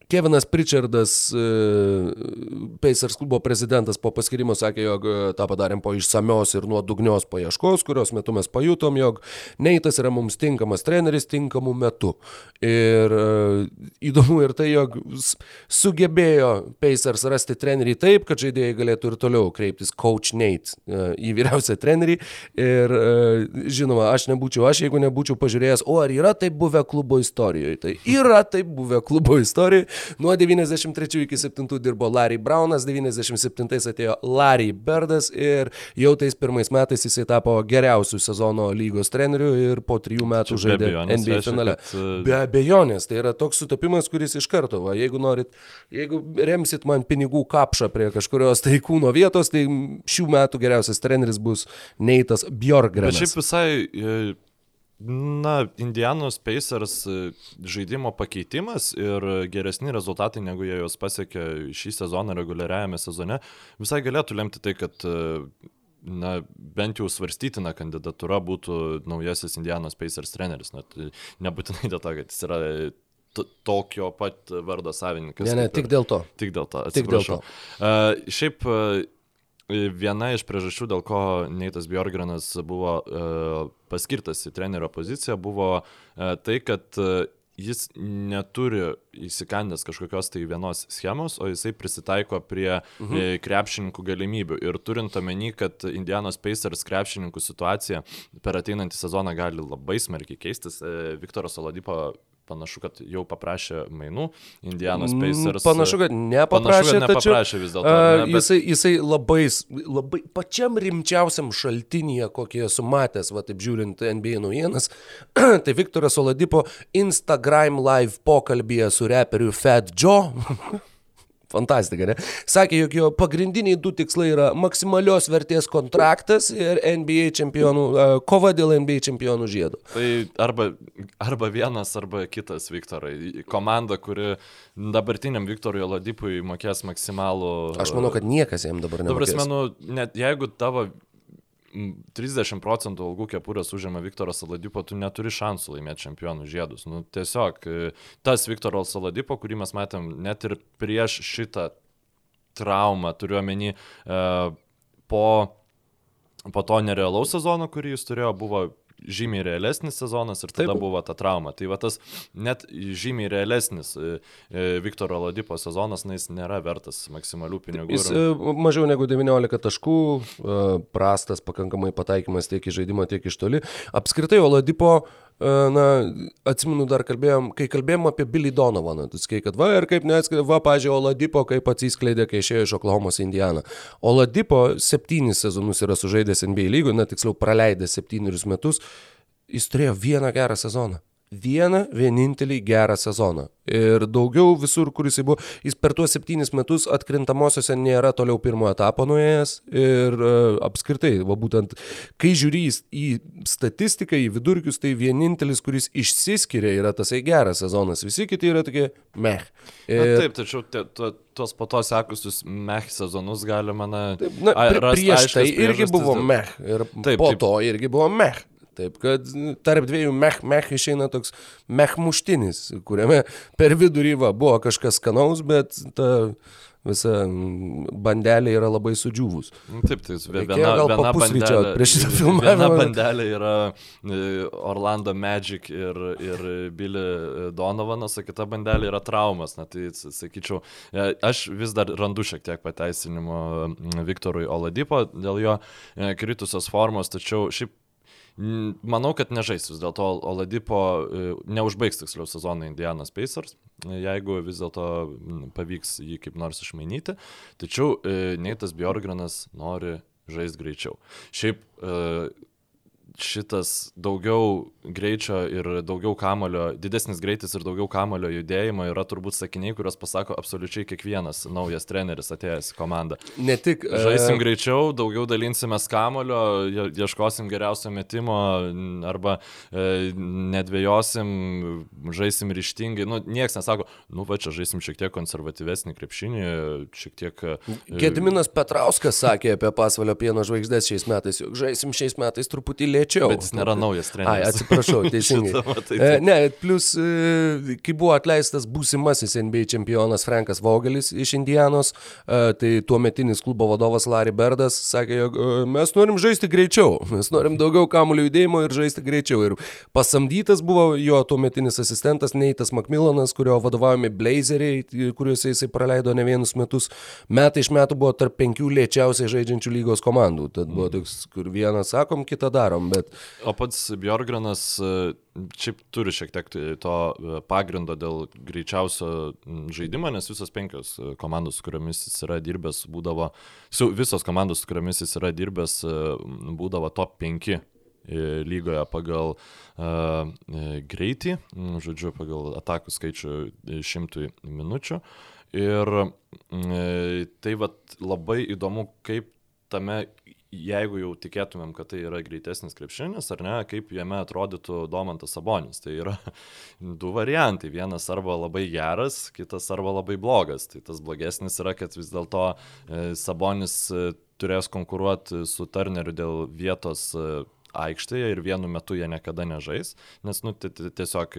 Kevinas Pritchardas, e, Pacers klubo prezidentas po paskirimo sakė, jog e, tą padarėm po išsamios ir nuodugnios paieškos, kurios metu mes pajutom, jog Neitas yra mums tinkamas treneris tinkamu metu. Ir e, įdomu ir tai, jog sugebėjo Pacers rasti trenerį taip, kad žaidėjai galėtų ir toliau kreiptis coach Nate į vyriausią trenerį. Ir žinoma, aš nebūčiau, aš jeigu nebūčiau pažiūrėjęs, o ar yra taip buvę klubo istorijoje. Tai yra taip buvę klubo istorijoje. Nuo 93 iki 7 dirbo Larry Brownas, 97 atėjo Larry Birdas ir jau tais pirmais metais jisai tapo geriausių sezono lygos treneriu ir po trijų metų Čia žaidė NBA finale. Kad... Uh, be abejonės, tai yra toks sutapimas, kuris iš karto, va, jeigu norit, jeigu remsit man pinigų kapšą prie kažkurios tai kūno vietos, tai šių metų geriausias treneris bus Neitas Bjorgrenas.
Bet šiaip visai e, Na, Indianos Pacers e, žaidimo pakeitimas ir geresni rezultatai, negu jie juos pasiekė šį sezoną reguliariajame sezone, visai galėtų lemti tai, kad e, na, bent jau svarstytina kandidatūra būtų naujasis Indianos Pacers treneris. Net nebūtinai dėl to, kad jis yra tokio pat vardo savininkas.
Ne, ne, tik dėl to.
Tik dėl to. Tik dėl to. Uh, šiaip uh, Viena iš priežasčių, dėl ko Neitas Bjorgranas buvo uh, paskirtas į trenerio poziciją, buvo uh, tai, kad uh, jis neturi įsikandęs kažkokios tai vienos schemos, o jisai prisitaiko prie mhm. krepšininkų galimybių. Ir turint omeny, kad Indianos Pacers krepšininkų situacija per ateinantį sezoną gali labai smarkiai keistis, Viktoras Oladipo Panašu, kad jau paprašė mainų Indianos mm, Pacers.
Panašu, kad nepaprašė. Panašu, kad
nepaprašė vis dėlto.
Ne, bet... jisai, jisai labai, labai pačiam rimčiausiam šaltinėje, kokį esu matęs, va taip žiūrint NBA naujienas, tai Viktoras Oladipo Instagram live pokalbėje su reperiu Fat Joe. fantastika, ne? Sakė, jog jo pagrindiniai du tikslai yra maksimalios vertės kontraktas ir NBA čempionų, kova dėl NBA čempionų žiedų.
Tai arba, arba vienas, arba kitas Viktorai. Komanda, kuri dabartiniam Viktorui Oladipui mokės maksimalų.
Aš manau, kad niekas jam dabar nemokės.
Dabar, nu, net jeigu tavo 30 procentų algų kepurės užima Viktoras Saladipo, tu neturi šansų laimėti čempionų žiedus. Nu, tiesiog e, tas Viktoras Saladipo, kurį mes matėm net ir prieš šitą traumą, turiu omeny, e, po, po to nerealaus sezono, kurį jis turėjo, buvo žymiai realesnis sezonas ir tada Taip. buvo ta trauma. Tai va tas net žymiai realesnis e, e, Viktoro Ladipo sezonas, na, jis nėra vertas maksimalių pinigų.
Jis. E, mažiau negu 19 taškų, prastas pakankamai pataikymas tiek į žaidimą, tiek iš toli. Apskritai, Oladipo Na, atsimenu, dar kalbėjom, kai kalbėjom apie Billy Donovaną, tu sakai, kad va ir kaip neatskleidė, va, pažiūrėjau, Oladipo kaip atsiskleidė, kai išėjo iš Oklahomos Indianą. Oladipo septynis sezonus yra sužaidęs NBA lygų, na, tiksliau, praleidęs septynerius metus, jis turėjo vieną gerą sezoną vieną vienintelį gerą sezoną. Ir daugiau visur, kur jisai buvo, jis per tuos septynis metus atkrintamosiose nėra toliau pirmo etapo nuėjęs. Ir uh, apskritai, va būtent, kai žiūri į statistiką, į vidurkius, tai vienintelis, kuris išsiskiria, yra tasai geras sezonas. Visi kiti yra tokie meh.
Ir... Na, taip, tačiau te, te, tuos po to sekusius meh sezonus galima, na,
taip, na a, prieš tai irgi buvo meh. Ir taip, po taip. to irgi buvo meh. Taip, kad tarp dviejų mech, mech išeina toks mech muštinis, kuriame per vidurį va, buvo kažkas skanaus, bet ta visa bandelė yra labai sudžiūvus.
Nu, taip, tai viena, viena bandelė,
prieš šitą filmą.
Viena bandelė yra e, Orlando Magic ir, ir Billy Donovanas, o kita bandelė yra traumas. Na, tai sakyčiau, e, aš vis dar randu šiek tiek pateisinimo Viktorui Oladipo dėl jo e, kritusios formos, tačiau šiaip Manau, kad nežais vis dėlto Oladipo, e, neužbaigs tiksliau sezoną Indianas Pacers, jeigu vis dėlto pavyks jį kaip nors išmainyti. Tačiau e, Neitas Bjorgranas nori žaisti greičiau. Šiaip e, šitas daugiau greičio ir daugiau kamulio, didesnis greitis ir daugiau kamulio judėjimo yra turbūt sakiniai, kuriuos pasako absoliučiai kiekvienas naujas treneris atėjęs į komandą.
Ne tik.
Žaisim uh... greičiau, daugiau dalinsime kamulio, ieškosim geriausio metimo arba e, nedvėjosim, žaisim ryštingai. Nu, niekas nesako, nu va čia žaisim šiek tiek konservatyvesnį krepšinį, šiek tiek...
E, Gediminas Petrauskas sakė apie pasvalio pieno žvaigždės šiais metais, jog žaisim šiais metais truputį lėčiau lėčiau.
Bet jis nėra naujas treneris.
Ai, atsiprašau, teisingai. Šitama, tai, tai. Ne, plus, e, kai buvo atleistas būsimasis NBA čempionas Frankas Vogelis iš Indianos, e, tai tuo metinis klubo vadovas Larry Berdas sakė, jog mes norim žaisti greičiau, mes norim daugiau kamuolio judėjimo ir žaisti greičiau. Ir pasamdytas buvo jo tuo metinis asistentas Neitas Macmillanas, kurio vadovaujami Blazeriai, kuriuose jisai praleido ne vienus metus. Metai iš metų buvo tarp penkių lėčiausiai žaidžiančių lygos komandų. Tad buvo toks, kur vieną sakom, kitą darom. Bet...
O pats Bjorgranas e, šiaip turi šiek tiek to e, pagrindo dėl greičiausio žaidimo, nes visos penkios e, komandos, su kuriomis jis yra dirbęs, būdavo, su visos komandos, su kuriomis jis yra dirbęs, būdavo top 5 lygoje pagal uh, greitį, žodžiu, pagal atakų skaičių šimtui minučių. Ir tai vat labai įdomu, kaip tame jeigu jau tikėtumėm, kad tai yra greitesnis krepšinis, ar ne, kaip jame atrodytų Domantas Sabonis. Tai yra du variantai. Vienas arba labai geras, kitas arba labai blogas. Tai tas blogesnis yra, kad vis dėlto e, Sabonis e, turės konkuruoti su Turneriu dėl vietos e, aikštėje ir vienu metu jie niekada nežais, nes nu, tiesiog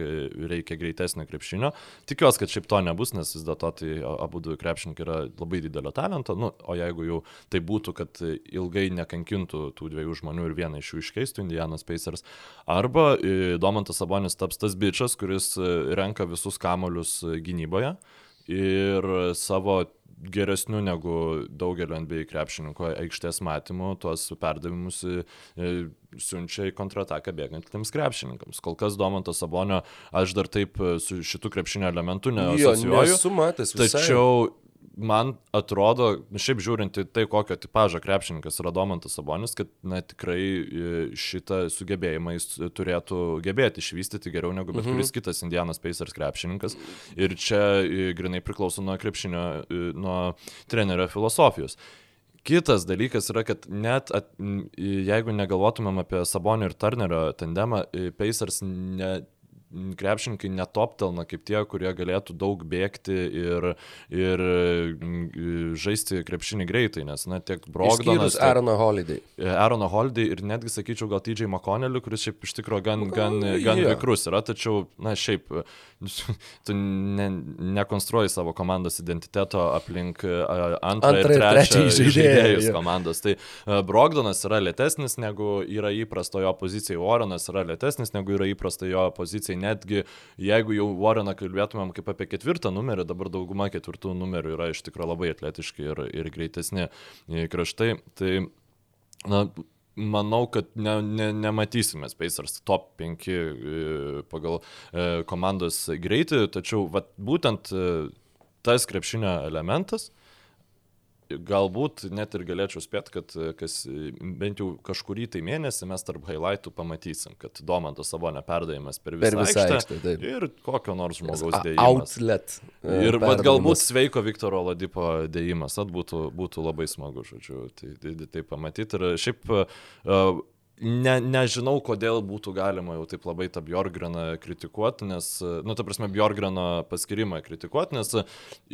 reikia greitesnio krepšinio. Tikiuosi, kad šiaip to nebus, nes vis dėlto tai abu du krepšininkai yra labai didelio talento, nu, o jeigu jau tai būtų, kad ilgai nekankintų tų dviejų žmonių ir vieną iš jų iškeistų Indianas Pacers, arba e, Domantas Sabonis taps tas bičias, kuris e, renka visus kamolius gynyboje ir savo geresniu negu daugelio NBA krepšininko aikštės matymu tuos perdavimus e, siunčia į kontrataką bėgantiems krepšininkams. Kol kas Domanto Sabonio aš dar taip e, su šitų krepšinio neasocijuoju.
Nesu matęs.
Tačiau man atrodo, šiaip žiūrint į tai, kokio tipožo krepšininkas yra Domantas Sabonis, kad na, tikrai e, šitą sugebėjimą jis turėtų gebėti išvystyti geriau negu bet mhm. kuris kitas Indianas Pacers krepšininkas. Ir čia e, grinai priklauso nuo krepšinio, e, nuo trenerio filosofijos. Kitas dalykas yra, kad net at, jeigu negalvotumėm apie Sabonio ir Turnerio tandemą, Pacers ne, krepšininkai netoptelna kaip tie, kurie galėtų daug bėgti ir, ir mm, žaisti krepšinį greitai, nes, na, tiek Brogdonas.
Tiek Aarono Holiday.
Aarono Holiday ir netgi, sakyčiau, gal TJ McConnelly, kuris šiaip iš tikrųjų gan, gan, gan yeah. vikrus yra, tačiau, na, šiaip, tu ne, nekonstruoji savo komandos identiteto aplink antrą, antrą ir trečią žaidėjus komandos. Tai Brogdonas yra lėtesnis negu yra įprasta jo pozicijai, Warrenas yra lėtesnis negu yra įprasta jo pozicijai netgi jeigu jau Warreną kalbėtumėm kaip apie ketvirtą numerį, dabar dauguma ketvirtų numerių yra iš tikrųjų labai atletiški ir, ir greitesni kraštai. Tai, na, manau, kad ne, ne, nematysime Spacers top 5 e, pagal e, komandos greitį, tačiau vat, būtent e, tas krepšinio elementas galbūt net ir galėčiau spėti, kad kas, bent jau kažkurį tai mėnesį mes tarp highlightų pamatysim, kad Domanto Sabonio perdavimas per visą, per visą aikštę, aikštę ir kokio nors žmogaus dėjimas.
Outlet.
Uh, ir bet galbūt sveiko Viktoro Ladipo dėjimas, at būtų, būtų labai smagu, žodžiu, tai, tai, tai pamatyti. Ir šiaip uh, ne, nežinau, kodėl būtų galima jau taip labai tą Bjorgreną kritikuoti, nes, nu, ta prasme, Bjorgreno paskirimą kritikuoti, nes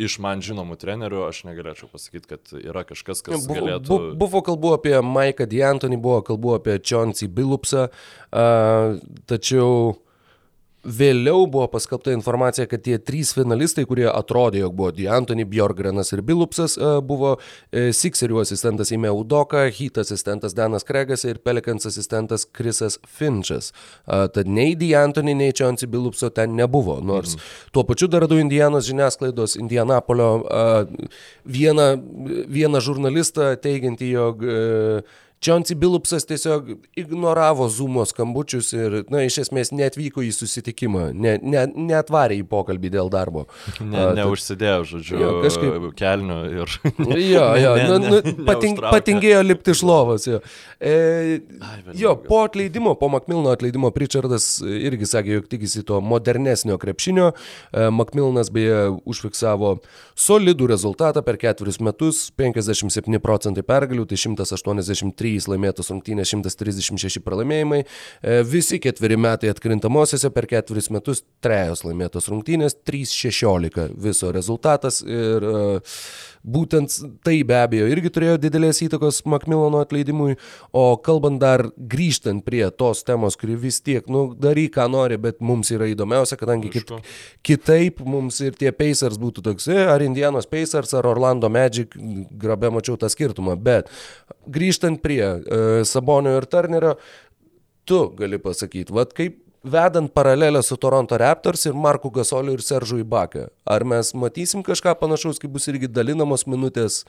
iš man žinomų trenerių aš negalėčiau pasakyti, kad yra kažkas, kas
buvo,
galėtų...
Bu, buvo kalbų apie Maiką D'Antoni, buvo kalbų apie Čionci Bilupsą, uh, tačiau Vėliau buvo paskelbta informacija, kad tie trys finalistai, kurie atrodė, jog buvo D'Antoni, Bjorgrenas ir Bilupsas, e, buvo e, Sixerių asistentas Ime Udoka, Heat asistentas Danas Kregas ir Pelikans asistentas Krisas Finčas. E, tad nei D'Antoni, nei Čionsi Bilupso ten nebuvo. Nors mm. tuo pačiu dar du Indianos žiniasklaidos, Indianapolio vieną, vieną žurnalistą teigiantį, jog Čionsi Bilupsas tiesiog ignoravo Zumo skambučius ir, na, iš esmės netvyko į susitikimą, ne, ne, netvarė į pokalbį dėl darbo.
Ne, neužsidėjo, žodžiu, jo, kažkaip kelnių ir...
Jo, jo, ne, nu, nu, patink, patingėjo lipti iš lovos. Jo, e, jo po atleidimo, po Makmilno atleidimo, Pritchardas irgi sakė, jog tikisi to modernesnio krepšinio. E, Makmilnas beje užfiksavo solidų rezultatą per ketverius metus, 57 procentai pergalių, tai 183 3 laimėtos rungtynės, 136 pralaimėjimai. E, visi ketveri metai atkrintamosiose per ketveris metus trejos laimėtos rungtynės, 3-16 viso rezultatas ir uh, Būtent tai be abejo irgi turėjo didelės įtakos Makmilono atleidimui, o kalbant dar grįžtant prie tos temos, kuri vis tiek, nu, daryk, ką nori, bet mums yra įdomiausia, kadangi kit, kitaip mums ir tie Pacers būtų toks, e, ar Indianos Pacers, ar Orlando Magic, grabė mačiau tą skirtumą, bet grįžtant prie uh, Sabonio ir Turnerio, tu gali pasakyti, vad kaip vedant paralelę su Toronto Raptors ir Marku Gasoliu ir Seržu Ibaka. Ar mes matysim kažką panašaus, kai bus irgi dalinamos minutės,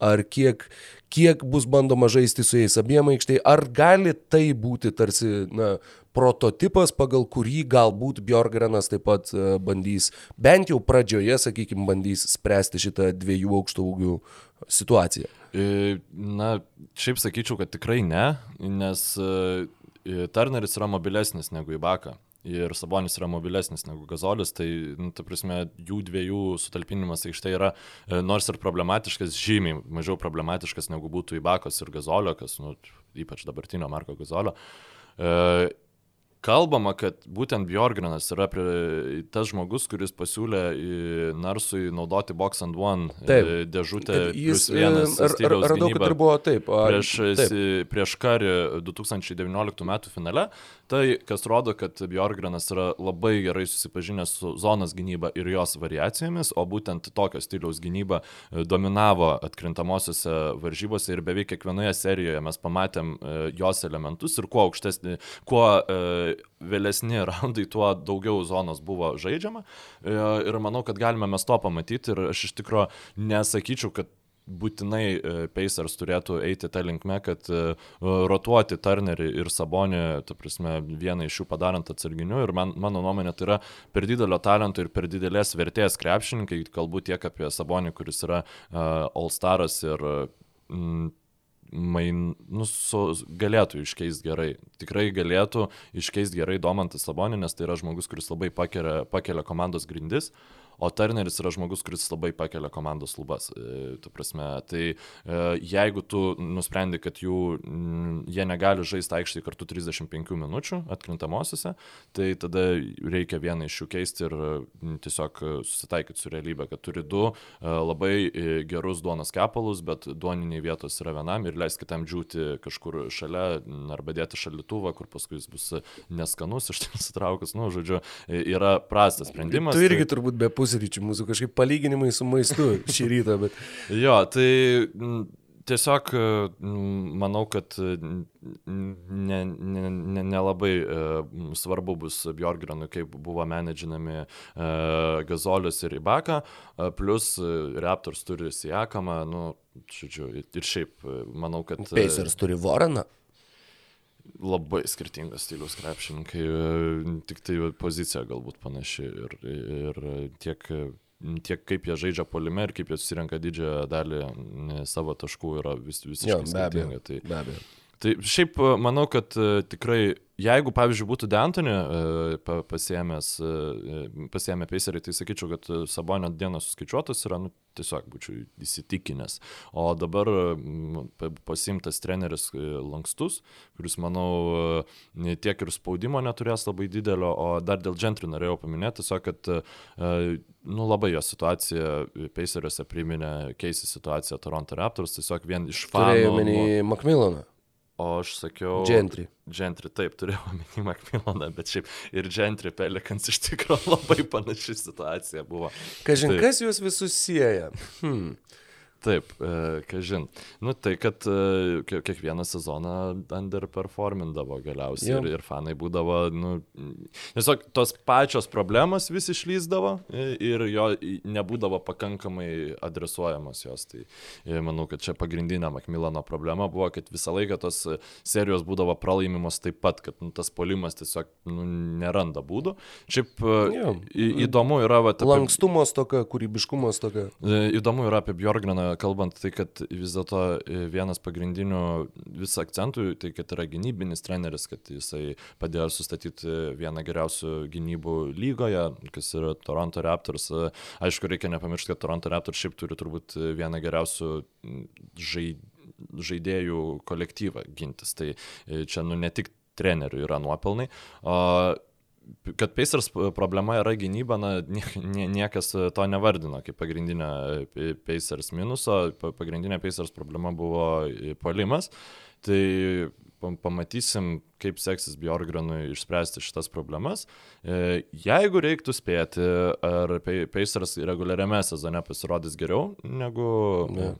ar kiek, kiek bus bandoma žaisti su jais abiem aikštėje, ar gali tai būti tarsi na, prototipas, pagal kurį galbūt Bjorgrenas taip pat e, bandys, bent jau pradžioje, sakykime, bandys spręsti šitą dviejų aukštų ūgių situaciją.
Na, šiaip sakyčiau, kad tikrai ne, nes e, Turneris yra mobilesnis negu Ibaka. Ir Sabonis yra mobilesnis negu Gazolis, tai, nu, ta prasme, jų dviejų sutalpinimas aikštė yra e, nors ir problematiškas, žymiai mažiau problematiškas negu būtų Ibakos ir Gazolio, kas, nu, ypač dabartinio Marko Gazolio. E, kalbama, kad būtent Bjorgrenas yra prie, tas žmogus, kuris pasiūlė Narsui naudoti Box and One e, taip. dėžutę. Jis
ar, radau, kad ir buvo taip.
Prieš, taip. prieš karį 2019 m. finale. Tai kas rodo, kad Bjorgrenas yra labai gerai susipažinęs su zonos gynyba ir jos variacijomis, o būtent tokio stiliaus gynyba e, dominavo atkrintamosiose varžybose ir beveik kiekvienoje serijoje mes pamatėm e, jos elementus ir kuo aukštesnį, kuo vėlesni raundai, tuo daugiau zonos buvo žaidžiama. E, ir manau, kad galime mes to pamatyti. Ir aš iš tikrųjų nesakyčiau, kad būtinai Pacers turėtų eiti tą linkmę, kad rotuoti Turnerį ir Sabonį, ta prasme, vieną iš jų padarant atsarginiu. Ir man, mano nuomonė, tai yra per didelio talento ir per didelės vertės krepšininkai, kalbu tiek apie Sabonį, kuris yra All Staras ir mm, main, nu, su, galėtų iškeisti gerai. Tikrai galėtų iškeisti gerai Domantas Sabonį, nes tai yra žmogus, kuris labai pakelia, pakelia komandos grindis. Uh, o Turneris yra žmogus, kuris labai pakelia komandos lubas. E, tu prasme, tai e, jeigu tu nusprendi, kad jų, jie negali žaisti aikštėje kartu 35 minučių atkrintamosiose, tai tada reikia vieną iš jų keisti ir tiesiog susitaikyti su realybė, kad turi du e, labai gerus duonos kepalus, bet duoniniai vietos yra vienam ir leis kitam džiūti kažkur šalia arba dėti šalituvą, kur paskui jis bus neskanus, iš ten sutraukus, nu, žodžiu, yra prastas sprendimas.
Tu irgi tai... turbūt be pusės pusryčių, mūsų kažkaip palyginimai su maistu šį rytą. Bet...
jo, tai tiesiog manau, kad nelabai ne, ne, ne labai, svarbu bus Bjorgrenui, kaip buvo menedžinami Gazolius ir Ibaka, plus Raptors turi Siakamą, nu, žodžiu, ir šiaip manau, kad...
Pacers turi Voraną
labai skirtingas stilius krepšininkai, tik tai pozicija galbūt panaši ir, ir tiek, tiek kaip jie žaidžia polime ir kaip jie susirenka didžiąją dalį savo taškų yra vis, visiškai jo, skirtinga. Tai,
be abejo.
Tai šiaip manau, kad tikrai Jeigu, pavyzdžiui, būtų Dentonį e, pasiemęs, e, pasiemę Pacerį, tai sakyčiau, kad Sabonio dienos suskaičiuotas yra, nu, tiesiog būčiau įsitikinęs. O dabar pasimtas treneris e, Lankstus, kuris, manau, tiek ir spaudimo neturės labai didelio, o dar dėl Gentry norėjau paminėti, tiesiog, kad, nu, labai jo situacija Paceriuose priminė keisi situaciją Toronto Raptors, tiesiog vien iš fanų.
Turėjau menį Macmillaną.
O aš sakiau.
Gentry.
Gentry, taip, turėjau omeny Macmillaną, bet šiaip ir Gentry Pelikans iš tikrųjų labai panaši situacija buvo.
Kažin, tai. kas juos visus sieja? Hmm.
Taip, e, kažin. Nu tai, kad e, kiekvieną sezoną underperformindavo galiausiai ir, ir fanai būdavo, nu, tiesiog tos pačios problemos vis išlyzdavo ir jo nebūdavo pakankamai adresuojamos jos. Tai e, manau, kad čia pagrindinė Makmilano problema buvo, kad visą laiką tos serijos būdavo pralaimimos taip pat, kad nu, tas polimas tiesiog nu, neranda būdų. Šiaip jo. įdomu yra... Va,
apie... Lankstumo stoka, kūrybiškumo stoka.
Įdomu yra apie Bjorgreną kalbant tai, kad vis dėlto e, vienas pagrindinių vis akcentų, tai kad yra gynybinis treneris, kad jisai padėjo sustatyti vieną geriausių gynybų lygoje, kas yra Toronto Raptors. Aišku, reikia nepamiršti, kad Toronto Raptors šiaip turi turbūt vieną geriausių žaidėjų kolektyvą gintis. Tai e, čia nu ne tik trenerių yra nuopelnai. O kad Pacers problema yra gynyba, na, niekas to nevardino kaip pagrindinę Pacers minuso, pagrindinė Pacers problema buvo palimas. Tai pamatysim, kaip seksis Bjorgrenui išspręsti šitas problemas. E, jeigu reiktų spėti, ar Pacers reguliariame sezone pasirodys geriau negu... Ne.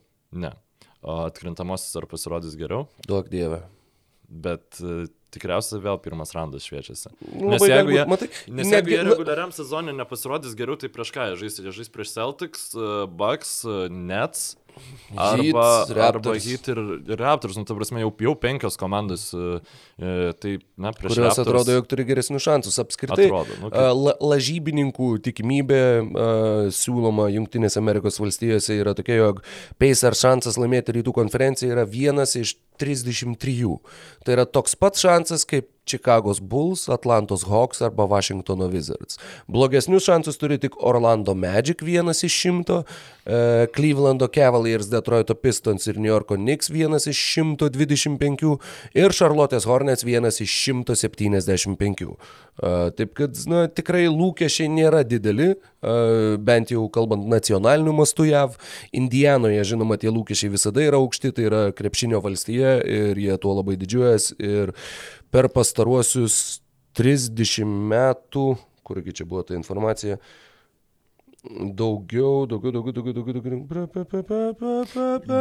ne. O atkrintamosios ar pasirodys geriau?
Duok Dieve.
Bet tikriausiai vėl pirmas randas šviečiasi. Nu, nes jeigu jie, matai, nes jeigu jie reguliariam sezonė nepasirodys geriau, tai prieš ką jie žais? Jie žais prieš Celtics, Bucks, Nets. Arba, Heat, arba Heat ir, ir Raptors, nu, ta prasme, jau, jau penkios komandos, e, e tai, na, prieš
Kurios Raptors, atrodo, jog turi geresnius šansus. Apskritai, atrodo, nu, kaip... la, lažybininkų tikimybė a, siūloma Junktinėse Amerikos valstijose yra tokia, jog Pacers šansas laimėti rytų konferenciją yra vienas iš 33. Tai yra toks pats šansas kaip Čikagos Bulls, Atlantos Hawks arba Washingtono Wizards. Blogesnius šansus turi tik Orlando Magic vienas iš šimto, e, Clevelando Cavaliers, Detroito Pistons ir New Yorko Knicks vienas iš 125 ir Charlotte's Hornets vienas iš 175. E, taip kad, na, tikrai lūkesčiai nėra dideli, e, bent jau kalbant nacionaliniu mastu JAV. Indijanoje, žinoma, tie lūkesčiai visada yra aukšti, tai yra krepšinio valstija ir jie tuo labai didžiuojas. Ir per pastaruosius 30 metų, kurgi čia buvo ta informacija, Daugiau, daugiau, daugiau, daugiau, daugiau, daugiau.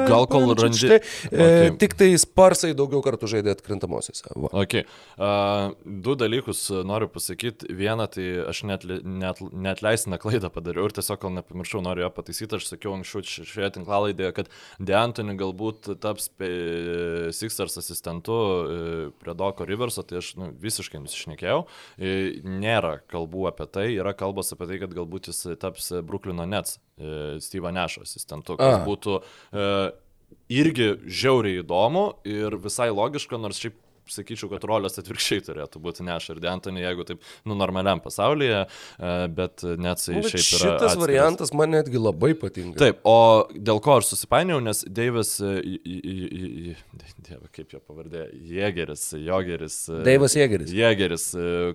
Gal kol randi-
Štai, e,
Okay.
Tik tai sparsai daugiau kartų žaidė atkrintamosiose. Va.
Ok. Uh, du dalykus uh, noriu pasakyti. Vieną, tai aš net, net, net leistiną klaidą padariau ir tiesiog, kol nepamiršau, noriu ją pataisyti. Aš sakiau anksčiau ši- šioje tinklalaidėje, kad Deantoni galbūt taps Sixers asistentu uh, prie Doko Riverso, tai aš nu, visiškai nusišnekėjau. Uh, nėra kalbų apie tai, yra kalbos apie tai, kad galbūt jis taps Brooklyno Nets, uh, Steve Nešo asistentu, kas
A.
būtų uh, irgi žiauriai įdomu ir visai logiška, nors šiaip sakyčiau, kad rolės atvirkščiai turėtų būti Neš ir Dentonį, jeigu taip, nu, normaliam pasaulyje, e, bet net jisai
Nu,
šiaip yra.
Šitas variantas man netgi labai patinka.
Taip, o dėl ko aš susipainiau, nes Deivis, e, dieve, kaip jo pavardė, Jėgeris, Jogeris. e,
Daivas Jėgeris.
Jėgeris,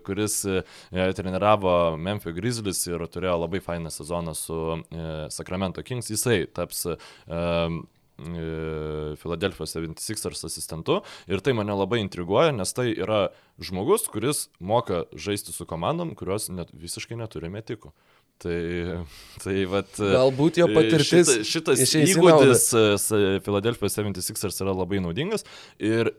kuris treniravo Memphis Grizzlies ir turėjo labai fainą sezoną su Sacramento Kings, jisai taps e, e, Philadelphia 76ers asistentu. Ir tai mane labai intriguoja, nes tai yra žmogus, kuris moka žaisti su komandom, kurios net, visiškai neturi metikų. Tai, tai vat, e,
Galbūt jo patirtis
šita, šitas įgūdis e, s- Philadelphia 76ers yra labai naudingas. Ir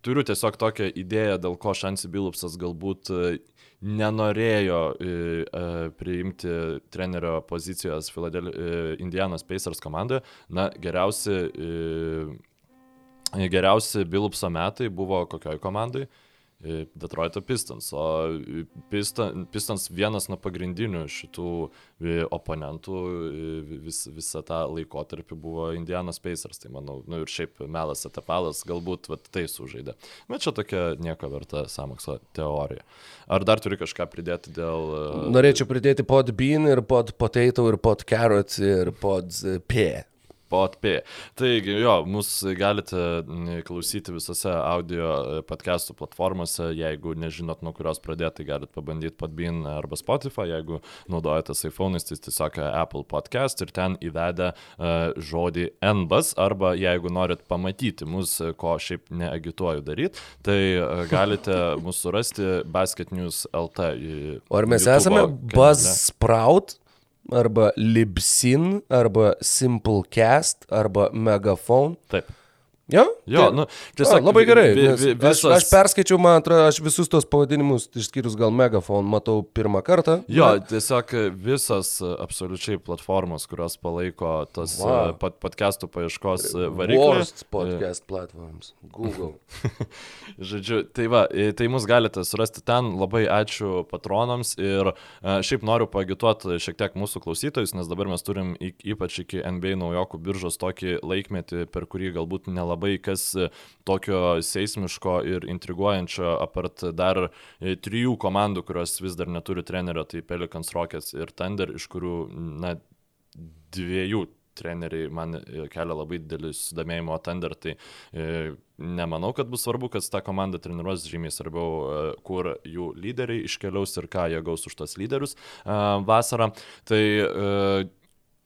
turiu tiesiog tokią idėją, dėl ko Šansi Bilupsas galbūt e, nenorėjo e, e, priimti trenerio pozicijos Philadel- e, Indianos Pacers komandoje. Na, geriausi, geriausi Bilupso metai buvo kokioj komandai? Detroito Pistons, o Piston, Pistons vienas nuo pagrindinių šitų oponentų vis, visą tą laikotarpį buvo Indianos Pacers, tai manau, nu ir šiaip Melas Atapalas galbūt vat, tai sužaidė. Bet čia tokia nieko verta samokslo teorija. Ar dar turi kažką pridėti dėl... e,
Norėčiau pridėti pod bean ir pod potato ir pod carrot ir pod e, p.
Podp. Taigi, jo, mus galite klausyti visose audio e, podcastų platformose. Jeigu nežinot, nuo kurios pradėti, tai galite pabandyti Podbean arba Spotify. Jeigu naudojatės iPhone'ais, tai tiesiog Apple podcast ir ten įvedę uh, žodį NBAS. Arba jeigu norit pamatyti mus, e, ko šiaip neagituoju daryti, tai uh, galite mus surasti Basket News LT.
O ar mes
YouTube'o
esame. Buzzsprout arba Libsyn arba Simplecast arba Megaphone?
Taip.
Jo?
Jo,
Tai-
nu,
A,
tiesiog
labai gerai.
vi- vi-
Aš, aš perskaičiau, man atrodo, aš visus tos pavadinimus, išskyrus gal Megaphone, matau pirmą kartą.
Jo, tiesiog visos e, absoliučiai platformos, kurios palaiko tas
Wow.
wow. pod, podcastų paieškos e, variklį.
Worst podcast platforms. Google.
Žodžiu, tai va, e, tai mus galite surasti ten. Labai ačiū patronams ir e, šiaip noriu pagituoti šiek tiek mūsų klausytojus, nes dabar mes turim ypač iki NBA naujokų biržos tokį laikmetį, per kurį galbūt nelabai kas e, tokio seismiško ir intriguojančio, apart dar e, trijų komandų, kurios vis dar neturi trenerio, tai Pelicans Rockets ir Thunder, iš kurių, na, dviejų treneriai man e, kelia labai didelį susidomėjimo o Thunder, tai e, nemanau, kad bus svarbu, kad ta komanda treniruos žymiai svarbiau, e, kur jų lyderiai iškeliaus ir ką jie gaus už tos lyderius e, vasarą. Tai e,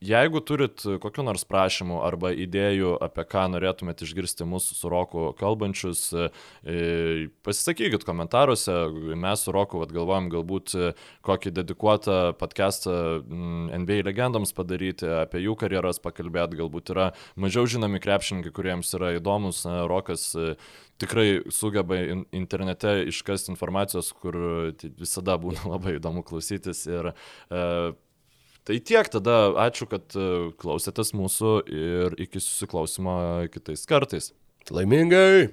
Jeigu turit kokiu nors prašymu arba idėjų, apie ką norėtumėte išgirsti mūsų su Roku kalbančius, e, pasisakykit komentaruose. Mes su Roku galvojam galbūt e, kokį dedikuotą podcastą mm, NBA legendoms padaryti, apie jų karjeras pakalbėti. Galbūt yra mažiau žinomi krepšininkai, kuriems yra įdomus. Rokas e, tikrai sugeba in- internete iškasti informacijos, kur visada būna labai įdomu klausytis. Ir, Tai tiek, tada ačiū, kad e, klausėtės mūsų ir iki susiklausimo kitais kartais.
Laimingai.